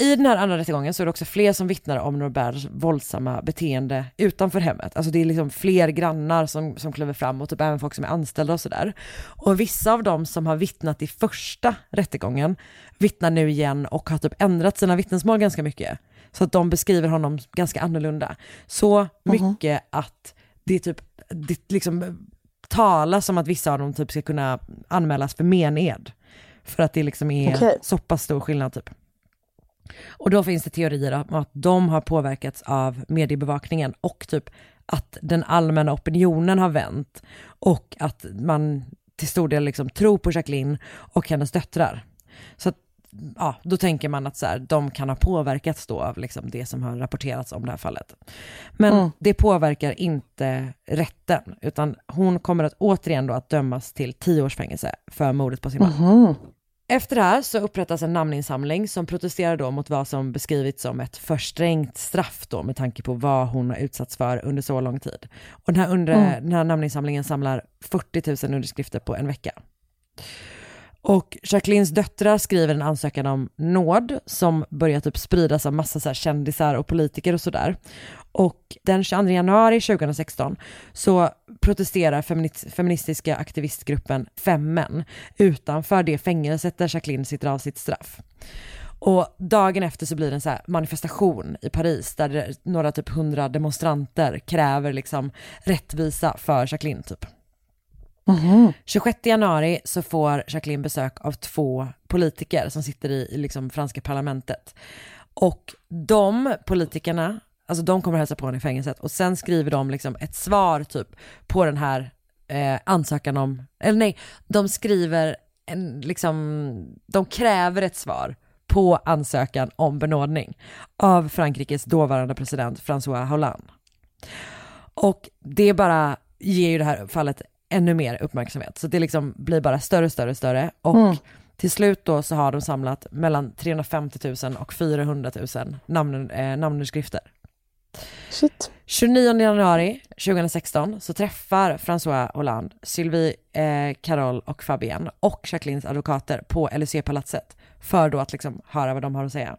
I den här andra rättegången så är det också fler som vittnar om Norbergs våldsamma beteende utanför hemmet. Alltså det är liksom fler grannar som, som kliver fram och typ även folk som är anställda och sådär. Och vissa av dem som har vittnat i första rättegången vittnar nu igen och har typ ändrat sina vittnesmål ganska mycket. Så att de beskriver honom ganska annorlunda. Så mycket att det typ, det liksom talas om att vissa av dem typ ska kunna anmälas för mened. För att det liksom är Okej. så pass stor skillnad typ. Och då finns det teorier om att de har påverkats av mediebevakningen och typ att den allmänna opinionen har vänt och att man till stor del liksom tror på Jacqueline och hennes döttrar. Så att, ja, då tänker man att så här, de kan ha påverkats då av liksom det som har rapporterats om det här fallet. Men Mm. det påverkar inte rätten, utan hon kommer att återigen då att dömas till tio års fängelse för mordet på sin man. Mhm. Efter det här så upprättas en namninsamling som protesterar då mot vad som beskrivits som ett för strängt straff då med tanke på vad hon har utsatts för under så lång tid. Och den här, under, Mm. den här namninsamlingen samlar 40 000 underskrifter på en vecka. Och Jacquelines döttrar skriver en ansökan om nåd som börjar typ spridas av massa så här kändisar och politiker och sådär. Och den 22 januari 2016 så protesterar feministiska aktivistgruppen Femmen utanför det fängelset där Jacqueline sitter av sitt straff. Och dagen efter så blir det en så här manifestation i Paris där några typ hundra demonstranter kräver liksom rättvisa för Jacqueline typ. Mm-hmm. 26 januari så får Jacqueline besök av två politiker som sitter i, i liksom franska parlamentet. Och de politikerna, alltså de kommer hälsa på henne i fängelset och sen skriver de liksom ett svar typ på den här eh, ansökan om, eller nej, de skriver en, liksom, de kräver ett svar på ansökan om benådning av Frankrikes dåvarande president François Hollande. Och det bara ger ju det här fallet ännu mer uppmärksamhet. Så det liksom blir bara större, större, större. Och Mm. till slut då så har de samlat mellan 350 000 och 400 000 namn, eh, namnunderskrifter. Shit. 29 januari 2016 så träffar François Hollande, Sylvie eh, Carol och Fabienne och Jacquelines advokater på LSE-palatset för då att liksom höra vad de har att säga.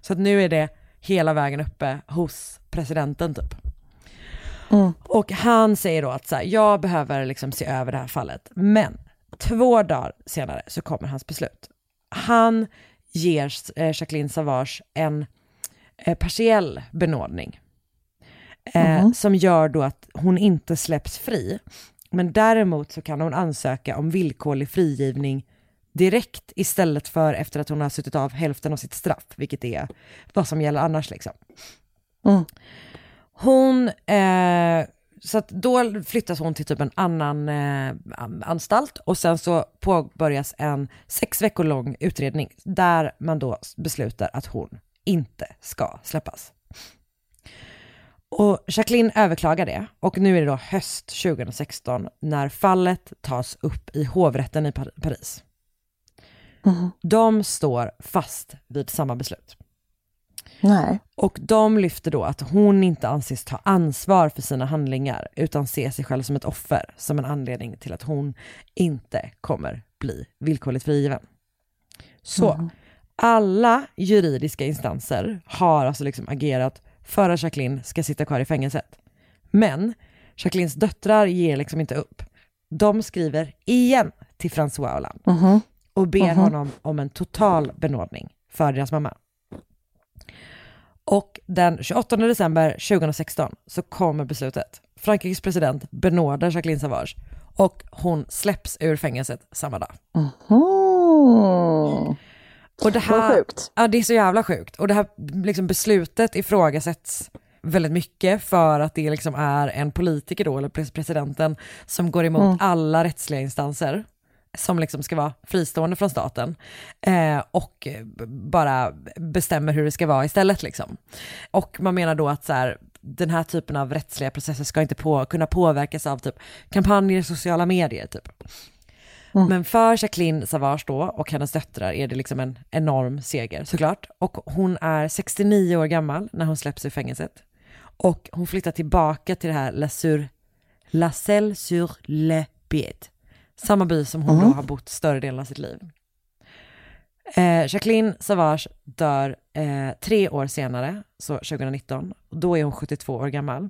Så att nu är det hela vägen uppe hos presidenten typ. Mm. Och han säger då att så här, jag behöver liksom se över det här fallet. Men två dagar senare så kommer hans beslut. Han ger eh, Jacqueline Savage en eh, partiell benådning. Eh, Mhm. Som gör då att hon inte släpps fri. Men däremot så kan hon ansöka om villkorlig frigivning direkt istället för efter att hon har suttit av hälften av sitt straff, vilket är vad som gäller annars liksom. Mm. Hon, eh, så att då flyttas hon till typ en annan eh, an- anstalt och sen så påbörjas en sex veckor lång utredning där man då beslutar att hon inte ska släppas. Och Jacqueline överklagar det och nu är det då höst 2016 när fallet tas upp i hovrätten i Par- Paris. Mhm. De står fast vid samma beslut. Nej. Och de lyfter då att hon inte anses ta ansvar för sina handlingar utan ser sig själv som ett offer som en anledning till att hon inte kommer bli villkorligt frigiven. Så alla juridiska instanser har alltså liksom agerat för att Jacqueline ska sitta kvar i fängelset. Men Jacquelines döttrar ger liksom inte upp. De skriver igen till François Hollande Mhm. och ber Mhm. honom om en total benådning för deras mamma. Och den 28 december 2016 så kommer beslutet. Frankrikes president benådar Jacqueline Savage och hon släpps ur fängelset samma dag. Mhm. Och det här, sjukt. ja det är så jävla sjukt. Och det här liksom beslutet ifrågasätts väldigt mycket för att det liksom är en politiker då, eller pres- presidenten, som går emot Mm. alla rättsliga instanser som liksom ska vara fristående från staten eh, och bara bestämmer hur det ska vara istället liksom. Och man menar då att så här, den här typen av rättsliga processer ska inte på, kunna påverkas av typ kampanjer i sociala medier typ. Men för Jacqueline Savage då och hennes döttrar är det liksom en enorm seger såklart. Och hon är 69 år gammal när hon släpps ur fängelset. Och hon flyttar tillbaka till det här La, sur, La Selle sur le Bied. Samma by som hon då har bott större delen av sitt liv. Eh, Jacqueline Savage dör eh, tre år senare, så 2019. Då är hon 72 år gammal.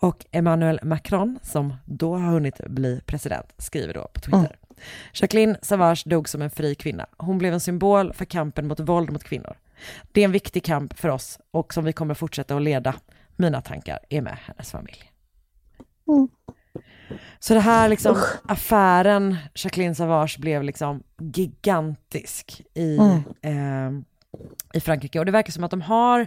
Och Emmanuel Macron, som då har hunnit bli president, skriver då på Twitter. Jacqueline Savage dog som en fri kvinna. Hon blev en symbol för kampen mot våld mot kvinnor. Det är en viktig kamp för oss och som vi kommer fortsätta att leda. Mina tankar är med hennes familj. Så det här liksom, affären Jacqueline Savage blev liksom gigantisk i, eh, i Frankrike. Och det verkar som att de har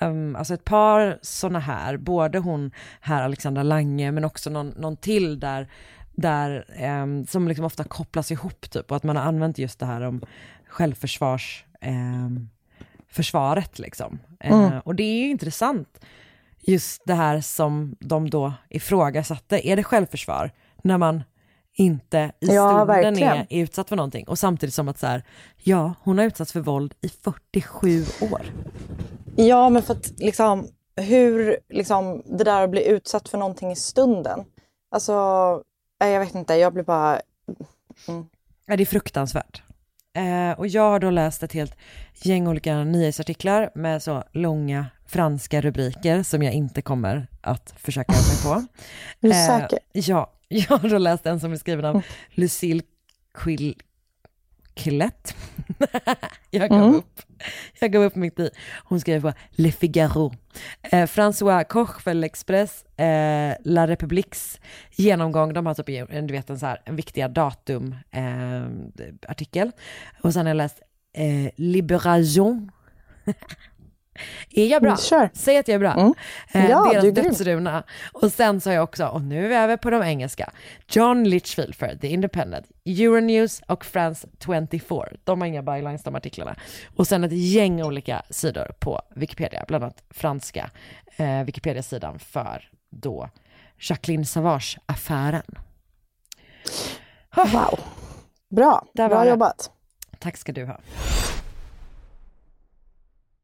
um, alltså ett par sådana här, både hon här Alexandra Lange men också någon, någon till där, där ehm, som liksom ofta kopplas ihop typ. Och att man har använt just det här om självförsvars ehm, försvaret liksom. Eh, och det är intressant just det här som de då ifrågasatte, är det självförsvar när man inte i Ja, stunden verkligen. är utsatt för någonting och samtidigt som att så här, ja hon har utsatts för våld i 47 år. Ja, men för att liksom hur liksom det där att bli utsatt för någonting i stunden. Alltså, jag vet inte, jag blir bara... Ja, det är fruktansvärt. Eh, och jag har då läst ett helt gäng olika nyhetsartiklar med så långa franska rubriker som jag inte kommer att försöka mig på. Är du Eh? Ja, jag har då läst en som är skriven av Lucille Quill Quillette. jag gav upp. Jag gav upp mitt i. Hon skrev på Le Figaro. Eh, François Koch för L'Express, eh, La Republiques genomgång, de har typ en, du vet, en, så här, en viktiga datum eh, artikel. Och sen har jag läst eh, Liberation. är jag bra? Mm, kör. Säg att jag är bra. Mm. Eh, Ja, deras du är grym. dödsruna. Och sen så har jag också, och nu är vi över på de engelska, John Litchfield för The Independent, Euronews och France 24. De har inga bylines de artiklarna. Och sen ett gäng olika sidor på Wikipedia, bland annat franska eh, Wikipedia-sidan för då Jacqueline Savage-affären. Wow. Bra, bra jobbat. Tack ska du ha.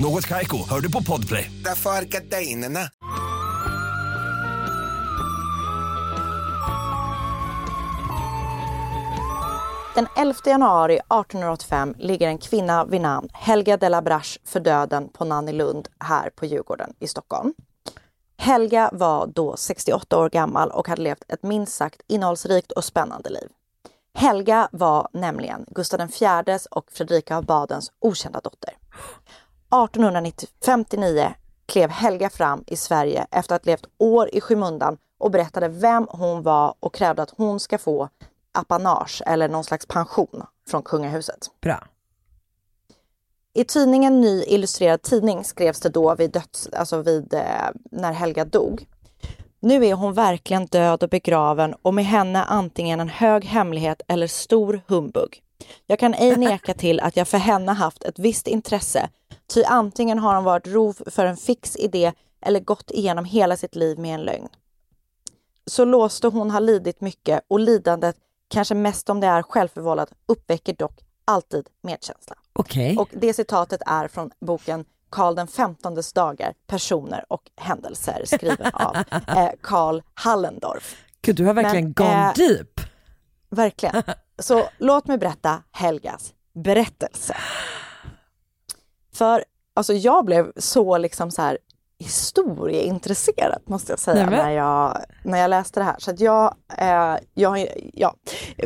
Något Kaiko, hör du på Podplay. Därför är gardinerna. Den 11 januari 1885 ligger en kvinna vid namn Helga de la Brache för döden på Nannelund här på Djurgården i Stockholm. Helga var då 68 år gammal och hade levt ett minst sagt innehållsrikt och spännande liv. Helga var nämligen Gustav IVs och Fredrika av Badens okända dotter. 1859 klev Helga fram i Sverige efter att ha levt år i skymundan och berättade vem hon var och krävde att hon ska få apanage eller någon slags pension från kungahuset. Bra. I tidningen Ny Illustrerad Tidning skrevs det då vid döds, alltså vid eh, när Helga dog. Nu är hon verkligen död och begraven och med henne antingen en hög hemlighet eller stor humbug. Jag kan ej neka till att jag för henne haft ett visst intresse, ty antingen har hon varit rov för en fix idé eller gått igenom hela sitt liv med en lögn. Så låste hon har lidit mycket och lidandet, kanske mest om det är självförvållat, uppväcker dock alltid medkänsla. Okej. Och det citatet är från boken Karl den XVs dagar, personer och händelser skriven av eh, Karl Hallendorf. Gud, du har verkligen Men, gone eh, deep. Verkligen. Så låt mig berätta Helgas berättelse. För alltså, jag blev så liksom så här historieintresserad måste jag säga när jag, när jag läste det här. Så jag, eh, jag, ja.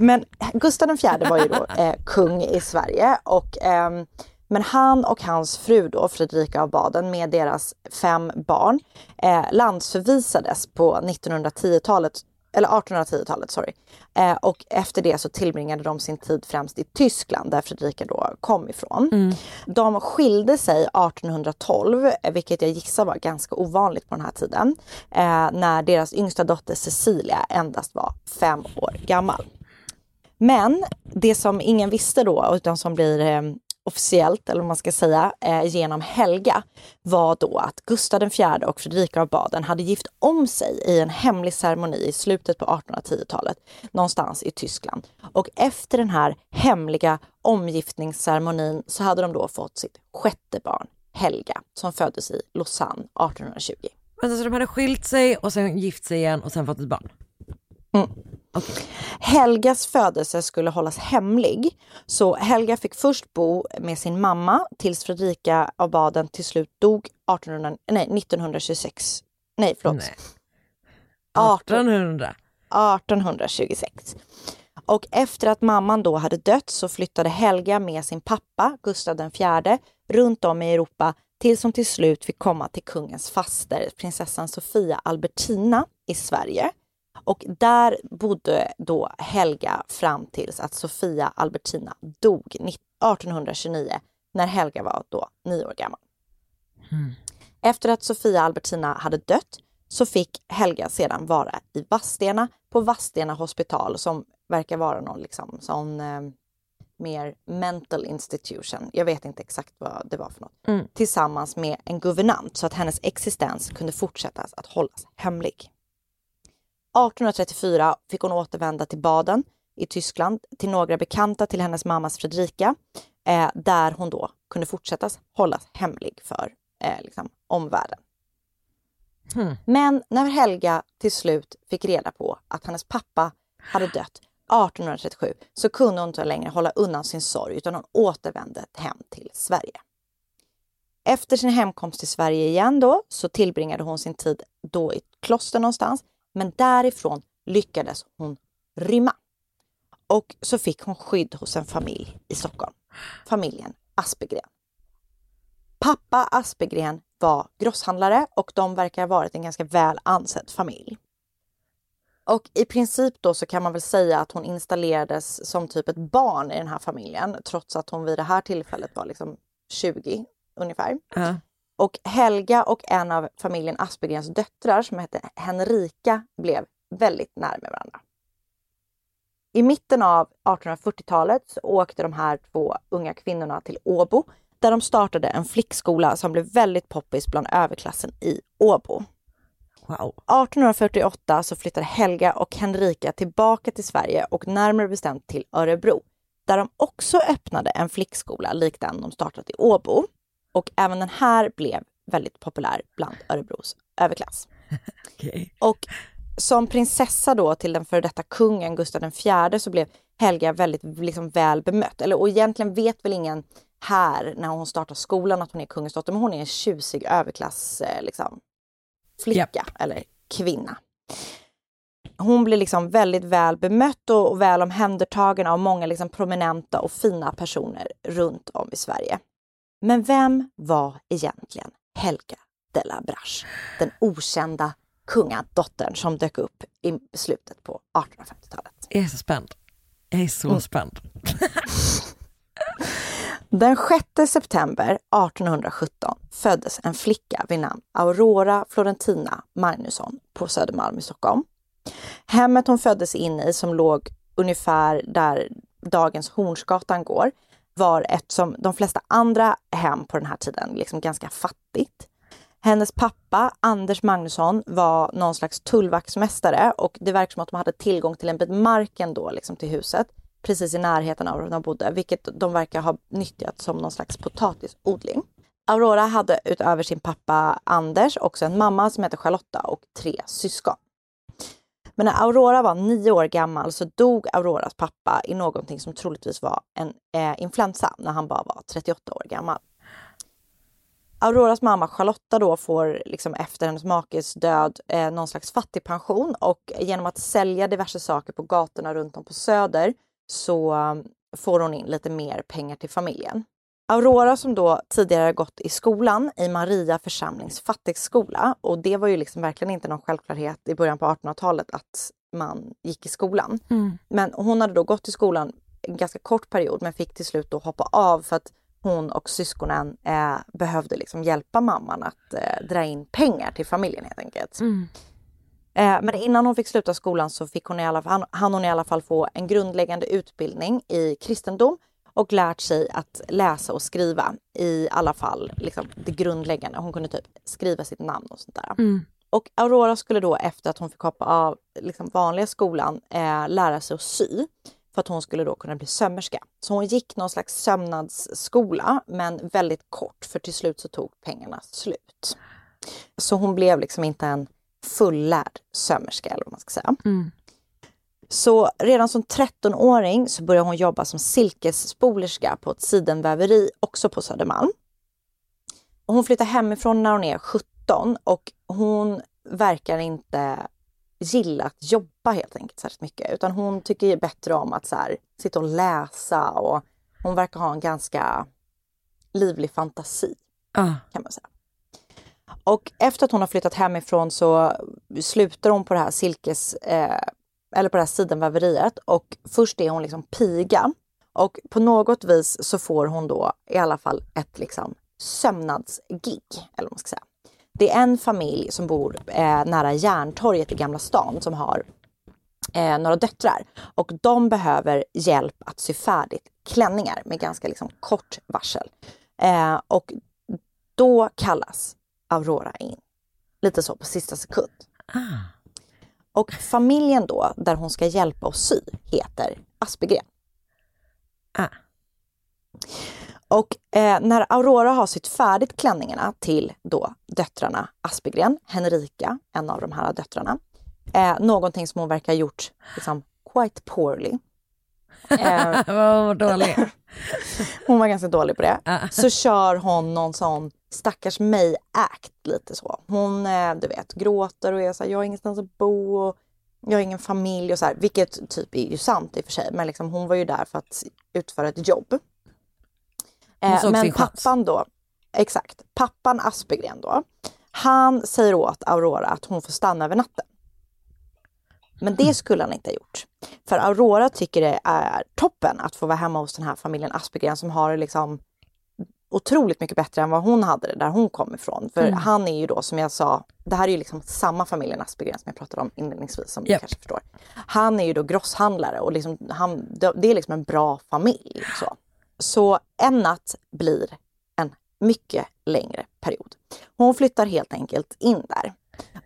Men Gustav IV var ju då eh, kung i Sverige och ehm, men han och hans fru då, Fredrika av Baden med deras fem barn eh, landsförvisades på 1910-talet eller 1810-talet, sorry. Eh, och efter det så tillbringade de sin tid främst i Tyskland där Fredrika då kom ifrån. De skilde sig 1812, eh, vilket jag gissar var ganska ovanligt på den här tiden, eh, när deras yngsta dotter Cecilia endast var fem år gammal. Men det som ingen visste då, utan som blir eh, officiellt, eller vad man ska säga, eh, genom Helga, var då att Gustav IV och Fredrika av Baden hade gift om sig i en hemlig ceremoni i slutet på 1810-talet, någonstans i Tyskland. Och efter den här hemliga omgiftningsceremonin så hade de då fått sitt sjätte barn, Helga, som föddes i Lausanne 1820. Men så de hade skilt sig och sen gift sig igen och sen fått ett barn? Helgas födelse skulle hållas hemlig, så Helga fick först bo med sin mamma tills Fredrika av Baden till slut dog 1800, nej, 1926. Nej, förlåt. Nej. 18, 1800? 1826. Och efter att mamman då hade dött så flyttade Helga med sin pappa, Gustav IV, runt om i Europa tills hon till slut fick komma till kungens faster, prinsessan Sofia Albertina i Sverige. Och där bodde då Helga fram tills att Sofia Albertina dog 1829 när Helga var då nio år gammal. Efter att Sofia Albertina hade dött så fick Helga sedan vara i Vadstena på Vadstena hospital som verkar vara någon liksom sån eh, mer mental institution. Jag vet inte exakt vad det var för något. Mm. Tillsammans med en guvernant så att hennes existens kunde fortsätta att hållas hemlig. 1834 fick hon återvända till Baden i Tyskland till några bekanta till hennes mammas Fredrika eh, där hon då kunde fortsätta hållas hemlig för eh, liksom, omvärlden. Hmm. Men när Helga till slut fick reda på att hennes pappa hade dött 1837 så kunde hon inte längre hålla undan sin sorg utan hon återvände hem till Sverige. Efter sin hemkomst till Sverige igen då så tillbringade hon sin tid då i ett kloster någonstans men därifrån lyckades hon rymma. Och så fick hon skydd hos en familj i Stockholm. Familjen Aspegren. Pappa Aspegren var grosshandlare och de verkar ha varit en ganska väl ansedd familj. Och i princip då så kan man väl säga att hon installerades som typ ett barn i den här familjen trots att hon vid det här tillfället var liksom 20 ungefär. Ja. Och Helga och en av familjen Aspergrens döttrar som hette Henrika blev väldigt nära med varandra. I mitten av 1840-talet så åkte de här två unga kvinnorna till Åbo där de startade en flickskola som blev väldigt poppis bland överklassen i Åbo. Wow. 1848 så flyttade Helga och Henrika tillbaka till Sverige och närmare bestämt till Örebro där de också öppnade en flickskola lik den de startat i Åbo. Och även den här blev väldigt populär bland Örebros överklass. Okej. Och som prinsessa då till den före detta kungen Gustav IV så blev Helga väldigt liksom, väl bemött. Eller, och egentligen vet väl ingen här när hon startar skolan att hon är kungens dotter, men hon är en tjusig överklass eh, liksom, flicka eller kvinna. Hon blir liksom väldigt väl bemött och, och väl omhändertagen av många liksom prominenta och fina personer runt om i Sverige. Men vem var egentligen Helga de la Brache? Den okända kungadottern som dök upp i slutet på 1850-talet. Jag är så spänd. Jag är så Mm. spänd. Den 6 september 1817 föddes en flicka vid namn Aurora Florentina Magnusson på Södermalm i Stockholm. Hemmet hon föddes in i, som låg ungefär där dagens Hornsgatan går, var ett som de flesta andra hem på den här tiden liksom ganska fattigt. Hennes pappa, Anders Magnusson, var någon slags tullvaktsmästare och det verkar som att de hade tillgång till en bit mark ändå, liksom till huset, precis i närheten av där de bodde, vilket de verkar ha nyttjat som någon slags potatisodling. Aurora hade utöver sin pappa Anders också en mamma som hette Charlotta och tre syskon. Men när Aurora var nio år gammal så dog Auroras pappa i någonting som troligtvis var en eh, influensa när han bara var 38 år gammal. Auroras mamma Charlotta då får liksom efter hennes makes död eh, någon slags fattigpension och genom att sälja diverse saker på gatorna runt om på Söder så eh, får hon in lite mer pengar till familjen. Aurora som då tidigare gått i skolan i Maria församlings fattigskola och det var ju liksom verkligen inte någon självklarhet i början på 1800-talet att man gick i skolan. Men hon hade då gått i skolan en ganska kort period men fick till slut då hoppa av för att hon och syskonen eh, behövde liksom hjälpa mamman att eh, dra in pengar till familjen helt enkelt. Eh, men innan hon fick sluta skolan så fick hon i alla fall, hann hon i alla fall få en grundläggande utbildning i kristendom och lärt sig att läsa och skriva i alla fall liksom, det grundläggande. Hon kunde typ skriva sitt namn och sånt där. Och Aurora skulle då efter att hon fick hoppa av liksom, vanliga skolan eh, lära sig att sy för att hon skulle då kunna bli sömmerska. Så hon gick någon slags sömnadsskola men väldigt kort för till slut så tog pengarna slut. Så hon blev liksom inte en fullärd sömmerska eller vad man ska säga. Så redan som 13-åring så började hon jobba som silkesspolerska på ett sidenväveri också på Södermalm. Hon flyttar hemifrån när hon är 17 och hon verkar inte gilla att jobba helt enkelt särskilt mycket utan hon tycker bättre om att så här, sitta och läsa och hon verkar ha en ganska livlig fantasi Ah. kan man säga. Och efter att hon har flyttat hemifrån så slutar hon på det här silkes eh, eller på det här sidenväveriet och först är hon liksom piga och på något vis så får hon då i alla fall ett liksom sömnadsgig eller vad man ska säga. Det är en familj som bor eh, nära Järntorget i Gamla stan som har eh, några döttrar och de behöver hjälp att sy färdigt klänningar med ganska liksom kort varsel. Eh, och då kallas Aurora in. Lite så på sista sekund. Ah. Och familjen då, där hon ska hjälpa och sy, heter Aspegren. Och eh, när Aurora har sytt färdigt klänningarna till då döttrarna Aspegren, Henrika, en av de här döttrarna, eh, någonting som hon verkar ha gjort liksom, quite poorly. Eh, Vad dålig. hon var ganska dålig på det. Så kör hon någon sån stackars mig-act lite så. Hon, eh, du vet, gråter och är så här, jag har ingenstans att bo och jag har ingen familj och så här, vilket typ är ju sant i och för sig, men liksom hon var ju där för att utföra ett jobb. Eh, men pappan då, exakt, pappan Aspegren då, han säger åt Aurora att hon får stanna över natten. Men det skulle han inte ha gjort. För Aurora tycker det är toppen att få vara hemma hos den här familjen Aspegren som har liksom otroligt mycket bättre än vad hon hade det där hon kom ifrån. För Mm. han är ju då som jag sa, det här är ju liksom samma familjen Aspegren som jag pratade om inledningsvis som Japp. du kanske förstår. Han är ju då grosshandlare och liksom, han, det är liksom en bra familj. Så. så en natt blir en mycket längre period. Hon flyttar helt enkelt in där.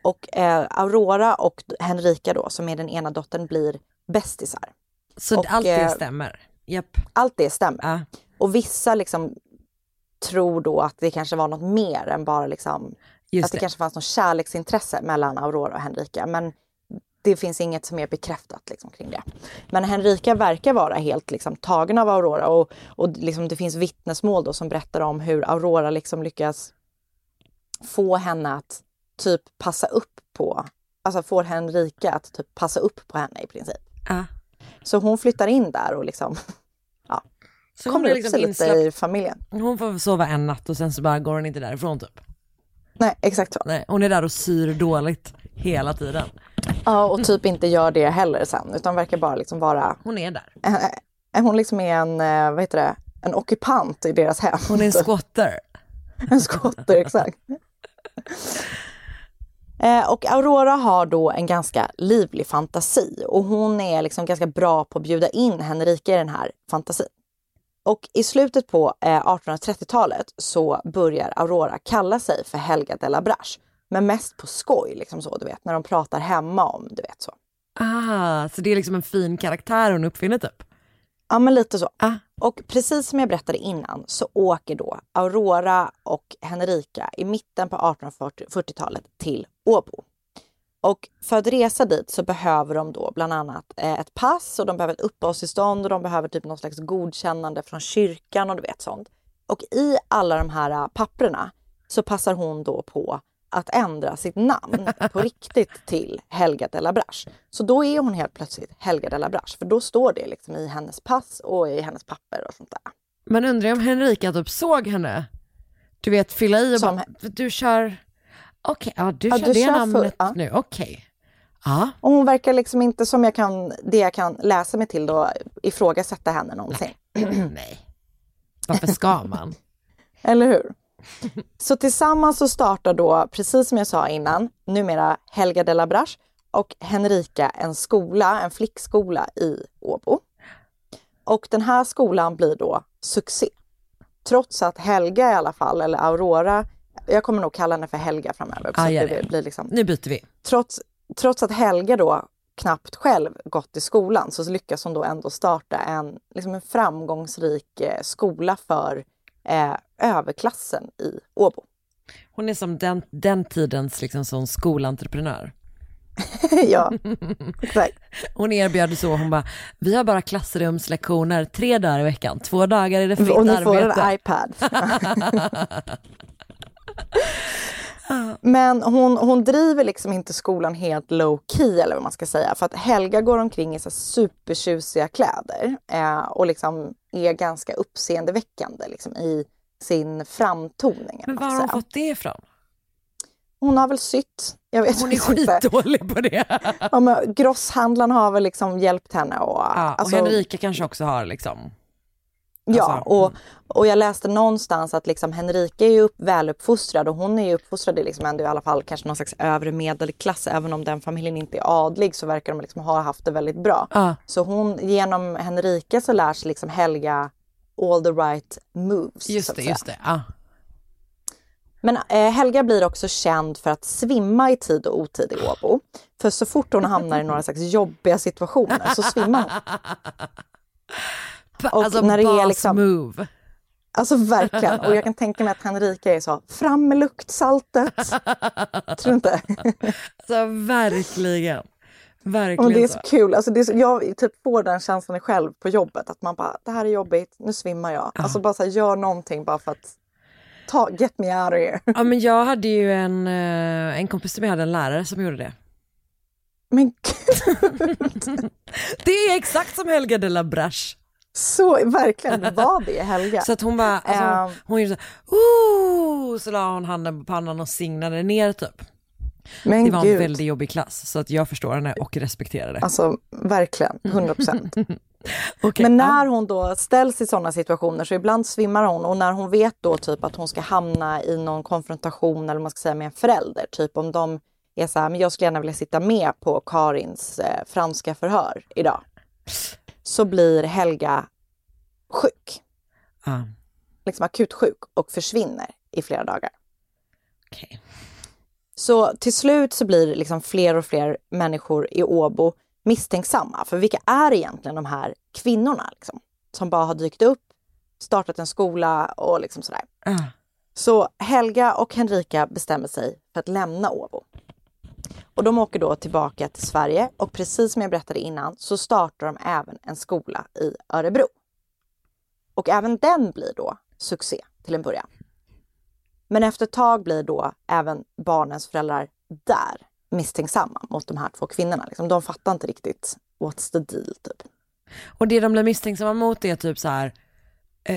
Och eh, Aurora och Henrika då, som är den ena dottern, blir bästisar. Så Och, allt det eh, stämmer? Japp. Allt det stämmer. Och vissa liksom tror då att det kanske var något mer än bara liksom Just att det, det. kanske fanns något kärleksintresse mellan Aurora och Henrika. Men det finns inget som är bekräftat liksom, kring det. Men Henrika verkar vara helt liksom, tagen av Aurora och, och liksom, det finns vittnesmål då som berättar om hur Aurora liksom lyckas få henne att typ passa upp på, alltså får Henrika att typ passa upp på henne i princip. Ja. Så hon flyttar in där och liksom, Så kommer upp liksom sig lite i familjen. Hon får sova en natt och sen så bara går hon inte därifrån typ. Nej, exakt så. Nej, hon är där och syr dåligt hela tiden. Ja, och typ inte gör det heller sen, utan verkar bara liksom vara... Hon är där. Eh, Hon liksom är en, eh, vad heter det, en ockupant i deras hem. Hon är en squatter. en squatter, exakt. Och Aurora har då en ganska livlig fantasi och hon är liksom ganska bra på att bjuda in Henrika i den här fantasin. Och i slutet på eh, 1830-talet så börjar Aurora kalla sig för Helga de la Brache. Men mest på skoj, liksom så, du vet, när de pratar hemma om, du vet så. Ah, så det är liksom en fin karaktär hon uppfinner typ? Ja, men lite så. Ah. Och precis som jag berättade innan så åker då Aurora och Henrika i mitten på 1840-talet till Åbo. Och för att resa dit så behöver de då bland annat eh, ett pass och de behöver ett uppehållstillstånd och de behöver typ någon slags godkännande från kyrkan och du vet sånt. Och i alla de här eh, papperna så passar hon då på att ändra sitt namn på riktigt till Helga de la Brache. Så då är hon helt plötsligt Helga de la Brache, för då står det liksom i hennes pass och i hennes papper och sånt där. Men undrar om Henrika typ såg henne, du vet fylla i och Som- bara, du kör, okej, ja du Ja, kör du kör namnet full- ja. nu, okej. Ja. Och hon verkar liksom inte, som jag kan, det jag kan läsa mig till då, ifrågasätta henne någonting. Nej. Varför ska man? Eller hur? Så tillsammans så startar då, precis som jag sa innan, numera Helga de la Brache och Henrika en skola, en flickskola i Åbo. Och den här skolan blir då succé. Trots att Helga i alla fall, eller Aurora, jag kommer nog kalla henne för Helga framöver. Ah, gör det blir liksom, Nu byter vi. trots, trots att Helga då knappt själv gått i skolan så lyckas hon då ändå starta en, liksom en framgångsrik eh, skola för eh, överklassen i Åbo. Hon är som den, den tidens liksom sån skolentreprenör. ja, exakt. Hon erbjöd så, hon bara, vi har bara klassrumslektioner tre dagar i veckan, två dagar är det fritt Och ni arbete. får en iPad. Men hon, hon driver liksom inte skolan helt low key eller vad man ska säga. För att Helga går omkring i så supertjusiga kläder eh, och liksom är ganska uppseendeväckande liksom, i sin framtoning. Men var har hon fått det ifrån? Hon har väl sytt. Jag vet Hon är inte. skitdålig på det. Ja, grosshandlaren har väl liksom hjälpt henne. Och, Ja, och alltså- Henrika kanske också har liksom. Ja, Alltså, och, och jag läste någonstans att liksom Henrika är ju upp, väluppfostrad och hon är ju uppfostrad i liksom ändå i alla fall kanske någon slags övre medelklass. Även om den familjen inte är adlig så verkar de liksom ha haft det väldigt bra. Ja. Så hon, genom Henrika så lär sig liksom Helga all the right moves. Just det, just det. Ja. Men eh, Helga blir också känd för att svimma i tid och otid i Åbo. För så fort hon hamnar i några slags jobbiga situationer så svimmar hon. Och alltså när det är liksom- move. Alltså verkligen. Och jag kan tänka mig att Henrika är så, fram med luktsaltet. Tror du inte? Alltså verkligen. Verkligen Och det är så. så kul. Alltså det är så, jag typ får den känslan själv på jobbet. Att man bara, det här är jobbigt, nu svimmar jag. Alltså bara så här, gör någonting bara för att ta, get me out of here. Ja men jag hade ju en, eh, en kompis som jag hade en lärare som gjorde det. Men Det är exakt som Helga de la Brache. Så verkligen var det Helga. Så att hon bara, alltså, Ehm. hon gjorde så Ooh! så la hon handen på pannan och signade ner typ. Men det var gud. en väldigt jobbig klass så att jag förstår henne och respekterar det. Alltså verkligen, 100 procent. Okej, Men när hon då ställs i sådana situationer så ibland svimmar hon och när hon vet då typ att hon ska hamna i någon konfrontation eller man ska säga med en förälder, typ om de är så här, men jag skulle gärna vilja sitta med på Karins eh, franska förhör idag. Så blir Helga sjuk, Ja. liksom akut sjuk och försvinner i flera dagar. Okej. Så till slut så blir liksom fler och fler människor i Åbo misstänksamma. För vilka är egentligen de här kvinnorna liksom, som bara har dykt upp, startat en skola och liksom sådär. Ja. Så Helga och Henrika bestämmer sig för att lämna Åbo. Och de åker då tillbaka till Sverige och precis som jag berättade innan så startar de även en skola i Örebro. Och även den blir då succé till en början. Men efter ett tag blir då även barnens föräldrar där misstänksamma mot de här två kvinnorna. Liksom. De fattar inte riktigt what's the deal typ. Och det de blir misstänksamma mot är typ så här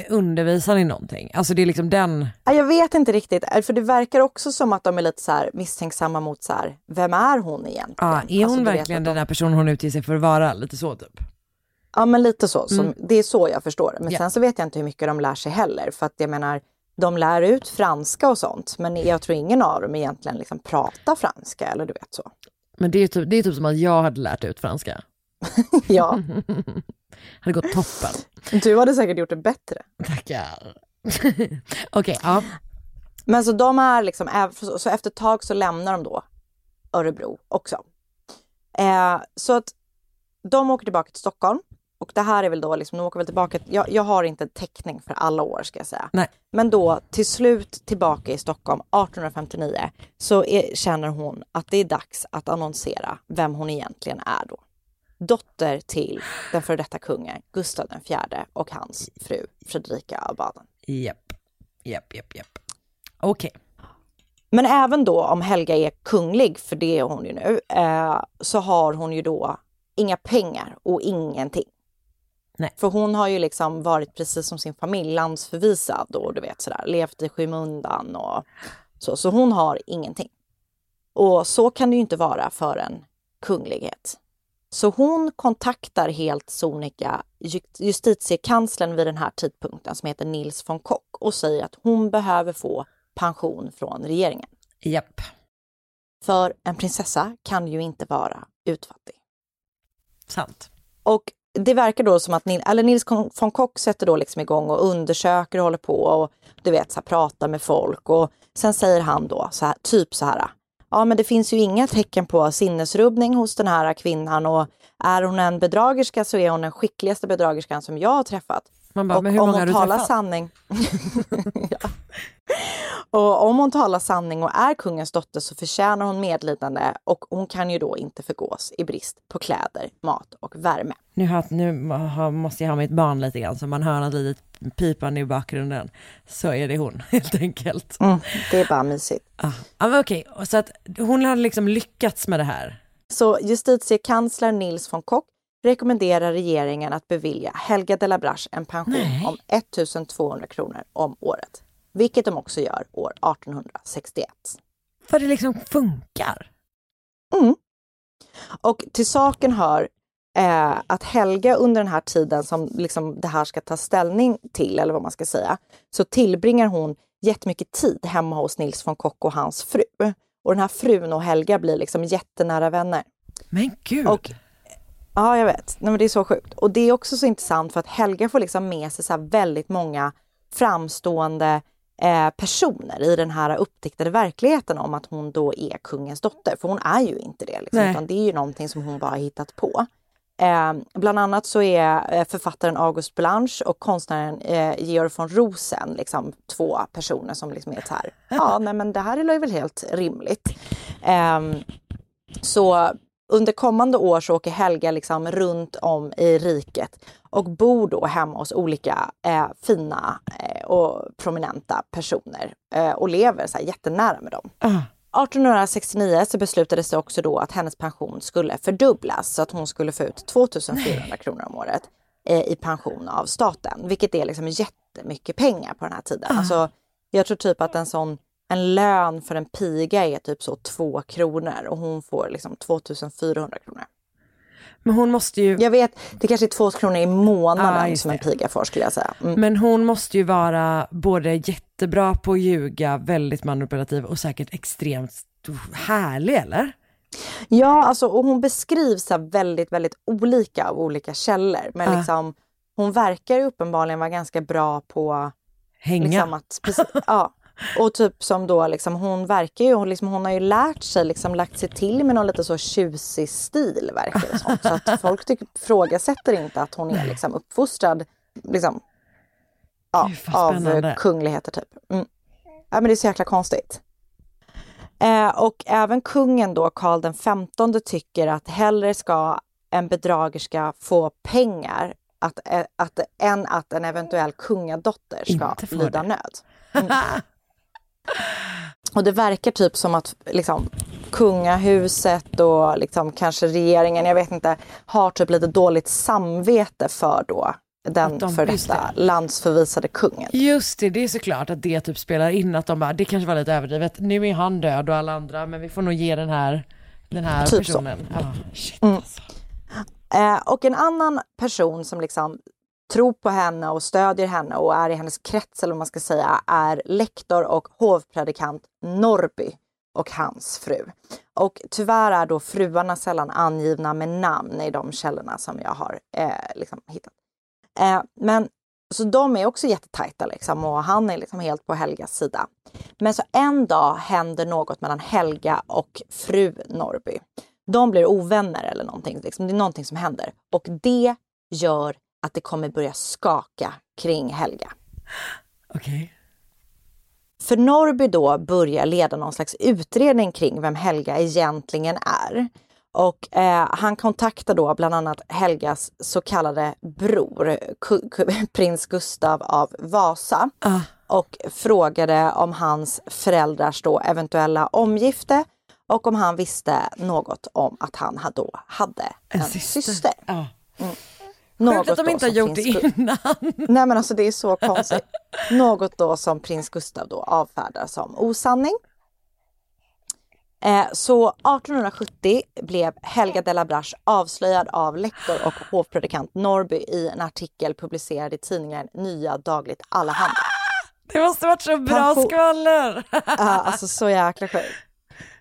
undervisar ni någonting? Alltså det är liksom den, Ja, Jag vet inte riktigt, eh, för det verkar också som att de är lite så misstänksamma mot så här, vem är hon egentligen? ja, är hon Alltså, verkligen att den där personen hon utger sig för att vara? Lite så typ. Ja, men lite så. Som, Mm. Det är så jag förstår det. Men Ja. sen så vet jag inte hur mycket de lär sig heller. För att jag menar, de lär ut franska och sånt. Men jag tror ingen av dem egentligen liksom pratar franska eller du vet så. Men det är, typ, det är typ som att jag hade lärt ut franska. Ja, hade gått toppen. du hade säkert gjort det bättre. Tackar. Okej, ja. Men så de är liksom, så efter ett tag så lämnar de då Örebro också. Eh, så att de åker tillbaka till Stockholm. Och det här är väl då liksom, de åker väl tillbaka, jag, jag har inte täckning för alla år ska jag säga. Nej. Men då till slut tillbaka i Stockholm 1859 så är, känner hon att det är dags att annonsera vem hon egentligen är då. Dotter till den före detta kungen Gustav IV och hans fru Fredrika av Baden. Japp, japp, japp, japp. Okej. Men även då om Helga är kunglig, för det är hon ju nu, eh, så har hon ju då inga pengar och ingenting. Nej. För hon har ju liksom varit precis som sin familj landsförvisad och du vet sådär, levt i skymundan och så. Så hon har ingenting. Och så kan det ju inte vara för en kunglighet. Så hon kontaktar helt sonika ju- justitiekanslern vid den här tidpunkten som heter Nils von Kock och säger att hon behöver få pension från regeringen. Japp. För en prinsessa kan ju inte vara utfattig. Sant. Och det verkar då som att Nils, eller Nils von Kock sätter då liksom igång och undersöker och håller på och du vet så här, pratar med folk och sen säger han då så här, typ så här. Ja, men det finns ju inga tecken på sinnesrubbning hos den här kvinnan och är hon en bedragerska så är hon den skickligaste bedragerskan som jag har träffat. Man bara, och men hur om många hon har du talar träffat? sanning. ja. Och om hon talar sanning och är kungens dotter så förtjänar hon medlidande och hon kan ju då inte förgås i brist på kläder, mat och värme. Nu, har, nu har, måste jag ha mitt barn lite grann så man hör något litet pipande i bakgrunden. Så är det hon helt enkelt. Mm, det är bara mysigt. Ah. Ja, men okej, och så att hon har liksom lyckats med det här. Så justitiekansler Nils von Kock rekommenderar regeringen att bevilja Helga de la Brache en pension Nej. om 1200 kronor om året. Vilket de också gör år 1861. För det liksom funkar. Mm. Och till saken hör eh, att Helga under den här tiden som liksom det här ska ta ställning till, eller vad man ska säga, så tillbringar hon jättemycket tid hemma hos Nils von Kock och hans fru. Och den här frun och Helga blir liksom jättenära vänner. Men gud. Och, ja, jag vet. Nej, men det är så sjukt. Och det är också så intressant för att Helga får liksom med sig så väldigt många framstående eh, personer i den här uppdiktade verkligheten om att hon då är kungens dotter. För hon är ju inte det, liksom, utan det är ju någonting som hon bara har hittat på. Eh, bland annat så är eh, författaren August Blanche och konstnären eh, Georg von Rosen liksom två personer som liksom är så här, ja nej men det här är väl helt rimligt. Ehm, så under kommande år så åker Helga liksom runt om i riket och bor då hemma hos olika eh, fina eh, och prominenta personer eh, och lever så här jättenära med dem. Ah. 1869 så beslutades det också då att hennes pension skulle fördubblas så att hon skulle få ut 2400 kronor om året eh, i pension av staten, vilket är liksom jättemycket pengar på den här tiden. Alltså, jag tror typ att en sån en lön för en piga är typ så två kronor och hon får liksom 2400 kronor. Men hon måste ju, Jag vet, det kanske är två kronor i månaden Ah, som en piga får skulle jag säga. Mm. men hon måste ju vara både jättebra på att ljuga, väldigt manipulativ och säkert extremt härlig eller? Ja, alltså och hon beskrivs så här väldigt, väldigt olika av olika källor. Men Ah. liksom, hon verkar ju uppenbarligen vara ganska bra på Hänga. liksom att, precis, ja. Och typ som då liksom, hon verkar ju, hon, liksom, hon har ju lärt sig, liksom lagt sig till med någon lite så tjusig stil verkar det som. Så att folk tycker, frågasätter inte att hon är liksom uppfostrad liksom, ja, av kungligheter typ. Mm. Ja men det är så jäkla konstigt. Eh, och även kungen då, Karl den femtonde, tycker att hellre ska en bedragerska få pengar att, eh, att, än att en eventuell kungadotter ska lida det. nöd. Mm. Och det verkar typ som att liksom, kungahuset och liksom, kanske regeringen, jag vet inte, har typ lite dåligt samvete för då den de- för detta landsförvisade kungen. Just det, det är såklart att det typ spelar in att de bara, det kanske var lite överdrivet, nu är han död och alla andra, men vi får nog ge den här, den här Typ så. personen. Ja, shit Mm. alltså. Eh, och en annan person som liksom tror på henne och stödjer henne och är i hennes krets eller vad man ska säga är lektor och hovpredikant Norby och hans fru. Och tyvärr är då fruarna sällan angivna med namn i de källorna som jag har eh, liksom hittat. Eh, men så de är också jättetajta liksom och han är liksom helt på Helgas sida. Men så en dag händer något mellan Helga och fru Norby. De blir ovänner eller någonting. Liksom. Det är någonting som händer och det gör att det kommer börja skaka kring Helga. Okej. För Norby då börjar leda någon slags utredning kring vem Helga egentligen är. Och eh, han kontaktar då bland annat Helgas så kallade bror, prins Gustav av Vasa. Ah. Och frågade om hans föräldrars då eventuella omgifte och om han visste något om att han ha- då hade en, syster. Ja. Något att de inte har gjort det innan. Nej men alltså det är så konstigt. Något då som prins Gustav då avfärdar som osanning. Eh, så 1870 blev Helga de la Brache avslöjad av lektor och hovpredikant Norby i en artikel publicerad i tidningen Nya Dagligt Allehanda. Det måste varit så bra Pension- skvaller! Ja, alltså så jäkla sjukt.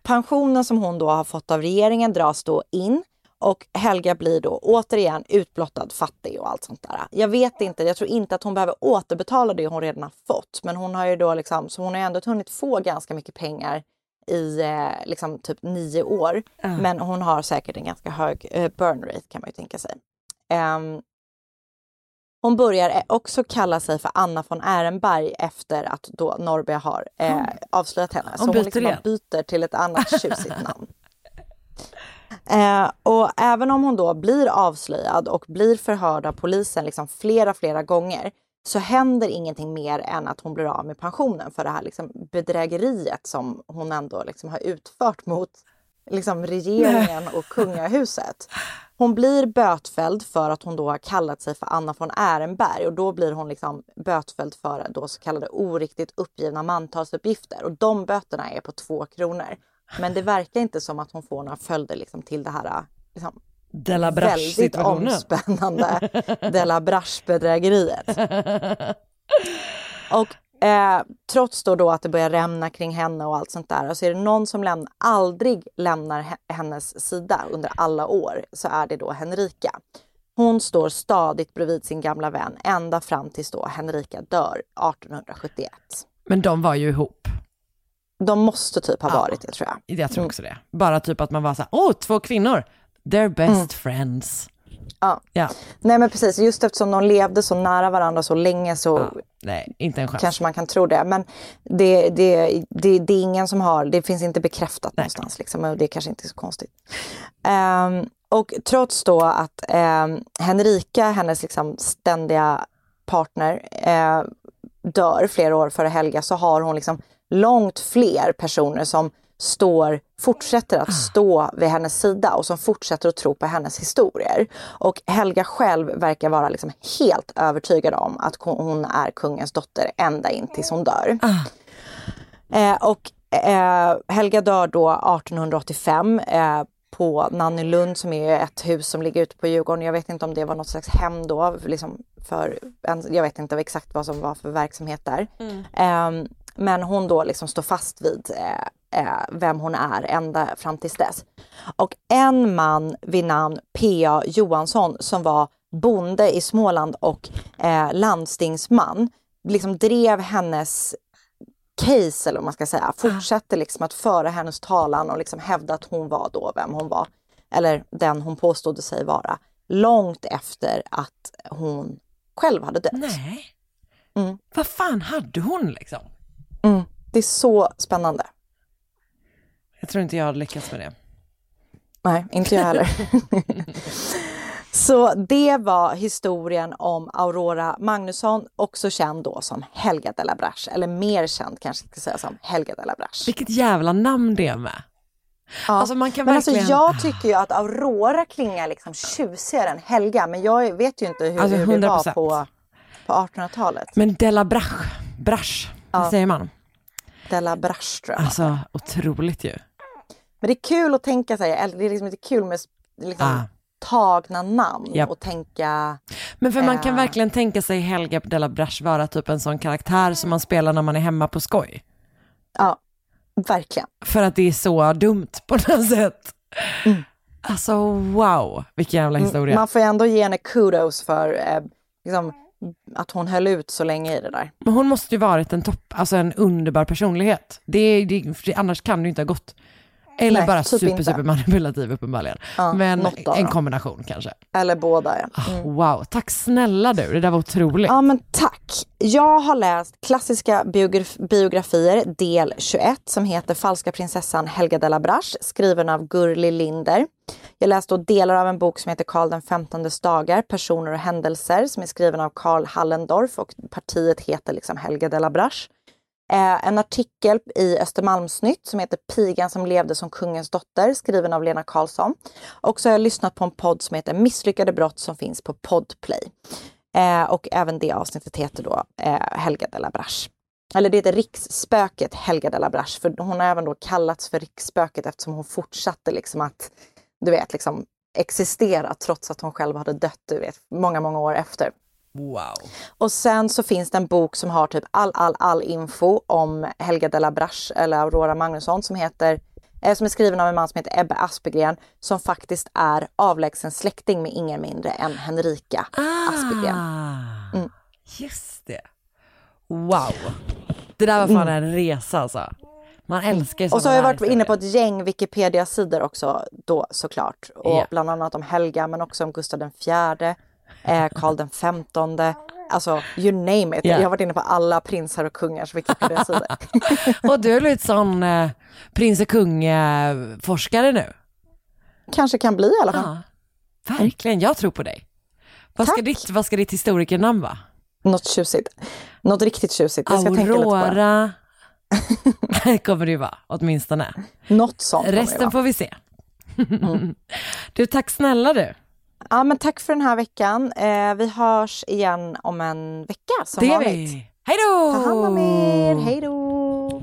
Pensionen som hon då har fått av regeringen dras då in och Helga blir då återigen utblottad, fattig och allt sånt där. Jag vet inte, jag tror inte att hon behöver återbetala det hon redan har fått, men hon har ju då liksom, så hon har ändå hunnit få ganska mycket pengar i eh, liksom typ nio år. Ja. Men hon har säkert en ganska hög eh, burn rate kan man ju tänka sig. Ehm, hon börjar också kalla sig för Anna von Ehrenberg efter att då Norrby har eh, avslöjat henne. Hon Så hon byter liksom byter till ett annat tjusigt namn. Eh, och även om hon då blir avslöjad och blir förhörd av polisen liksom flera, flera gånger så händer ingenting mer än att hon blir av med pensionen för det här liksom bedrägeriet som hon ändå liksom har utfört mot liksom regeringen och kungahuset. Hon blir bötfälld för att hon då har kallat sig för Anna von Ehrenberg och då blir hon liksom bötfälld för då så kallade oriktigt uppgivna mantalsuppgifter och de böterna är på två kronor. Men det verkar inte som att hon får några följder liksom till det här liksom, De la väldigt omspännande De la Brache-bedrägeriet. Och eh, trots då, då att det börjar rämna kring henne och allt sånt där, så är det någon som lämnar, aldrig lämnar he- hennes sida under alla år, så är det då Henrika. Hon står stadigt bredvid sin gamla vän ända fram tills då Henrika dör 1871. Men de var ju ihop. De måste typ ha varit det tror jag. Jag tror också det. Bara typ att man var så här, åh, två kvinnor, they're best friends. Ja. Ja, Nej men precis, just eftersom de levde så nära varandra så länge så nej, inte en chans. kanske man kan tro det. Men det, det, det, det är ingen som har, det finns inte bekräftat någonstans liksom, och det är kanske inte är så konstigt. Ehm, och trots då att ehm, Henrika, hennes liksom ständiga partner, eh, dör flera år före Helga så har hon liksom långt fler personer som står, fortsätter att stå vid hennes sida och som fortsätter att tro på hennes historier. Och Helga själv verkar vara liksom helt övertygad om att hon är kungens dotter ända in tills hon dör. Eh, och eh, Helga dör då 1885 eh, på Nannelund som är ett hus som ligger ute på Djurgården. Jag vet inte om det var något slags hem då, liksom för jag vet inte exakt vad som var för verksamhet där. Eh, men hon då liksom står fast vid eh, eh, vem hon är ända fram tills dess. Och en man vid namn P.A. Johansson som var bonde i Småland och eh, landstingsman liksom drev hennes case eller vad man ska säga, fortsatte liksom att föra hennes talan och liksom hävda att hon var då vem hon var, eller den hon påstod sig vara, långt efter att hon själv hade dött. Nej. Mm. Vad fan hade hon liksom? Mm. Det är så spännande. Jag tror inte jag hade lyckats med det. Nej, inte jag heller. Så det var historien om Aurora Magnusson, också känd då som Helga de la Brache, eller mer känd kanske jag ska säga som Helga de la Brache. Vilket jävla namn det är med. Ja. Alltså man kan men verkligen... alltså jag tycker ju att Aurora klingar liksom tjusigare än Helga, men jag vet ju inte hur, Alltså, hur det var 100%. på, på 1800-talet. Men de la Brache, Brache, vad säger man? De la Brache tror jag. Alltså otroligt ju. Men det är kul att tänka sig, eller det är liksom inte kul med liksom, Ah. tagna namn Japp. och tänka... Men för man kan Eh. verkligen tänka sig Helga de la Brache vara typ en sån karaktär som man spelar när man är hemma på skoj. Ja, verkligen. För att det är så dumt på något sätt. Alltså wow, vilken jävla historia. Mm. Man får ju ändå ge henne kudos för eh, liksom, att hon höll ut så länge i det där. Men hon måste ju varit en topp, alltså en underbar personlighet. Det, det, annars kan det ju inte ha gått. Eller Nej, bara typ super, inte. super manipulativ uppenbarligen. Ja, Men en kombination kanske. Eller båda. Ja. Ah, Wow, tack snälla du, det där var otroligt. Ja men tack. Jag har läst klassiska biograf- biografier del 21 som heter Falska prinsessan Helga de la Brache skriven av Gurli Linder. Jag läste då delar av en bok som heter Karl den femtondes dagar, personer och händelser som är skriven av Karl Hallendorf och partiet heter liksom Helga de la Brache. Eh, en artikel i Östermalmsnytt som heter Pigan som levde som kungens dotter skriven av Lena Karlsson. Och så har jag lyssnat på en podd som heter Misslyckade brott som finns på Podplay. Eh, och även det avsnittet heter då eh, Helga de la Brache. eller det heter riksspöket Helga de la Brache, för hon har även då kallats för riksspöket eftersom hon fortsatte liksom att, du vet, liksom existera trots att hon själv hade dött, du vet, många, många år efter. Wow. Och sen så finns det en bok som har typ all, all, all info om Helga de la Brache eller Aurora Magnusson som heter eh, som är skriven av en man som heter Ebbe Aspegren som faktiskt är avlägsen släkting med ingen mindre än Henrika Aspegren. Mm. Just det. Wow. Det där var fan en resa alltså. Man älskar ju Och så har jag varit inne på ett gäng Wikipedia-sidor också då såklart. Och Ja. bland annat om Helga men också om Gustav den fjärde, eh, Karl den femtonde. Alltså you name it. Ja. Jag har varit inne på alla prinsar och kungars Wikipedia-sidor. Och du är blivit sån eh, prins och kung-forskare nu. Kanske kan bli i alla fall. Ja, verkligen. Jag tror på dig. Vad ska, ditt, vad ska ditt historikernamn vara? Något tjusigt. Något riktigt tjusigt. Jag ska tänka lite på det. Aurora kommer det ju vara, åtminstone. Något sånt det Resten får vi se. Du, tack snälla du. Ja, men tack för den här veckan. Eh, vi hörs igen om en vecka som Det gör vanligt. vi. Hej då! Ta hand om er. Hej då!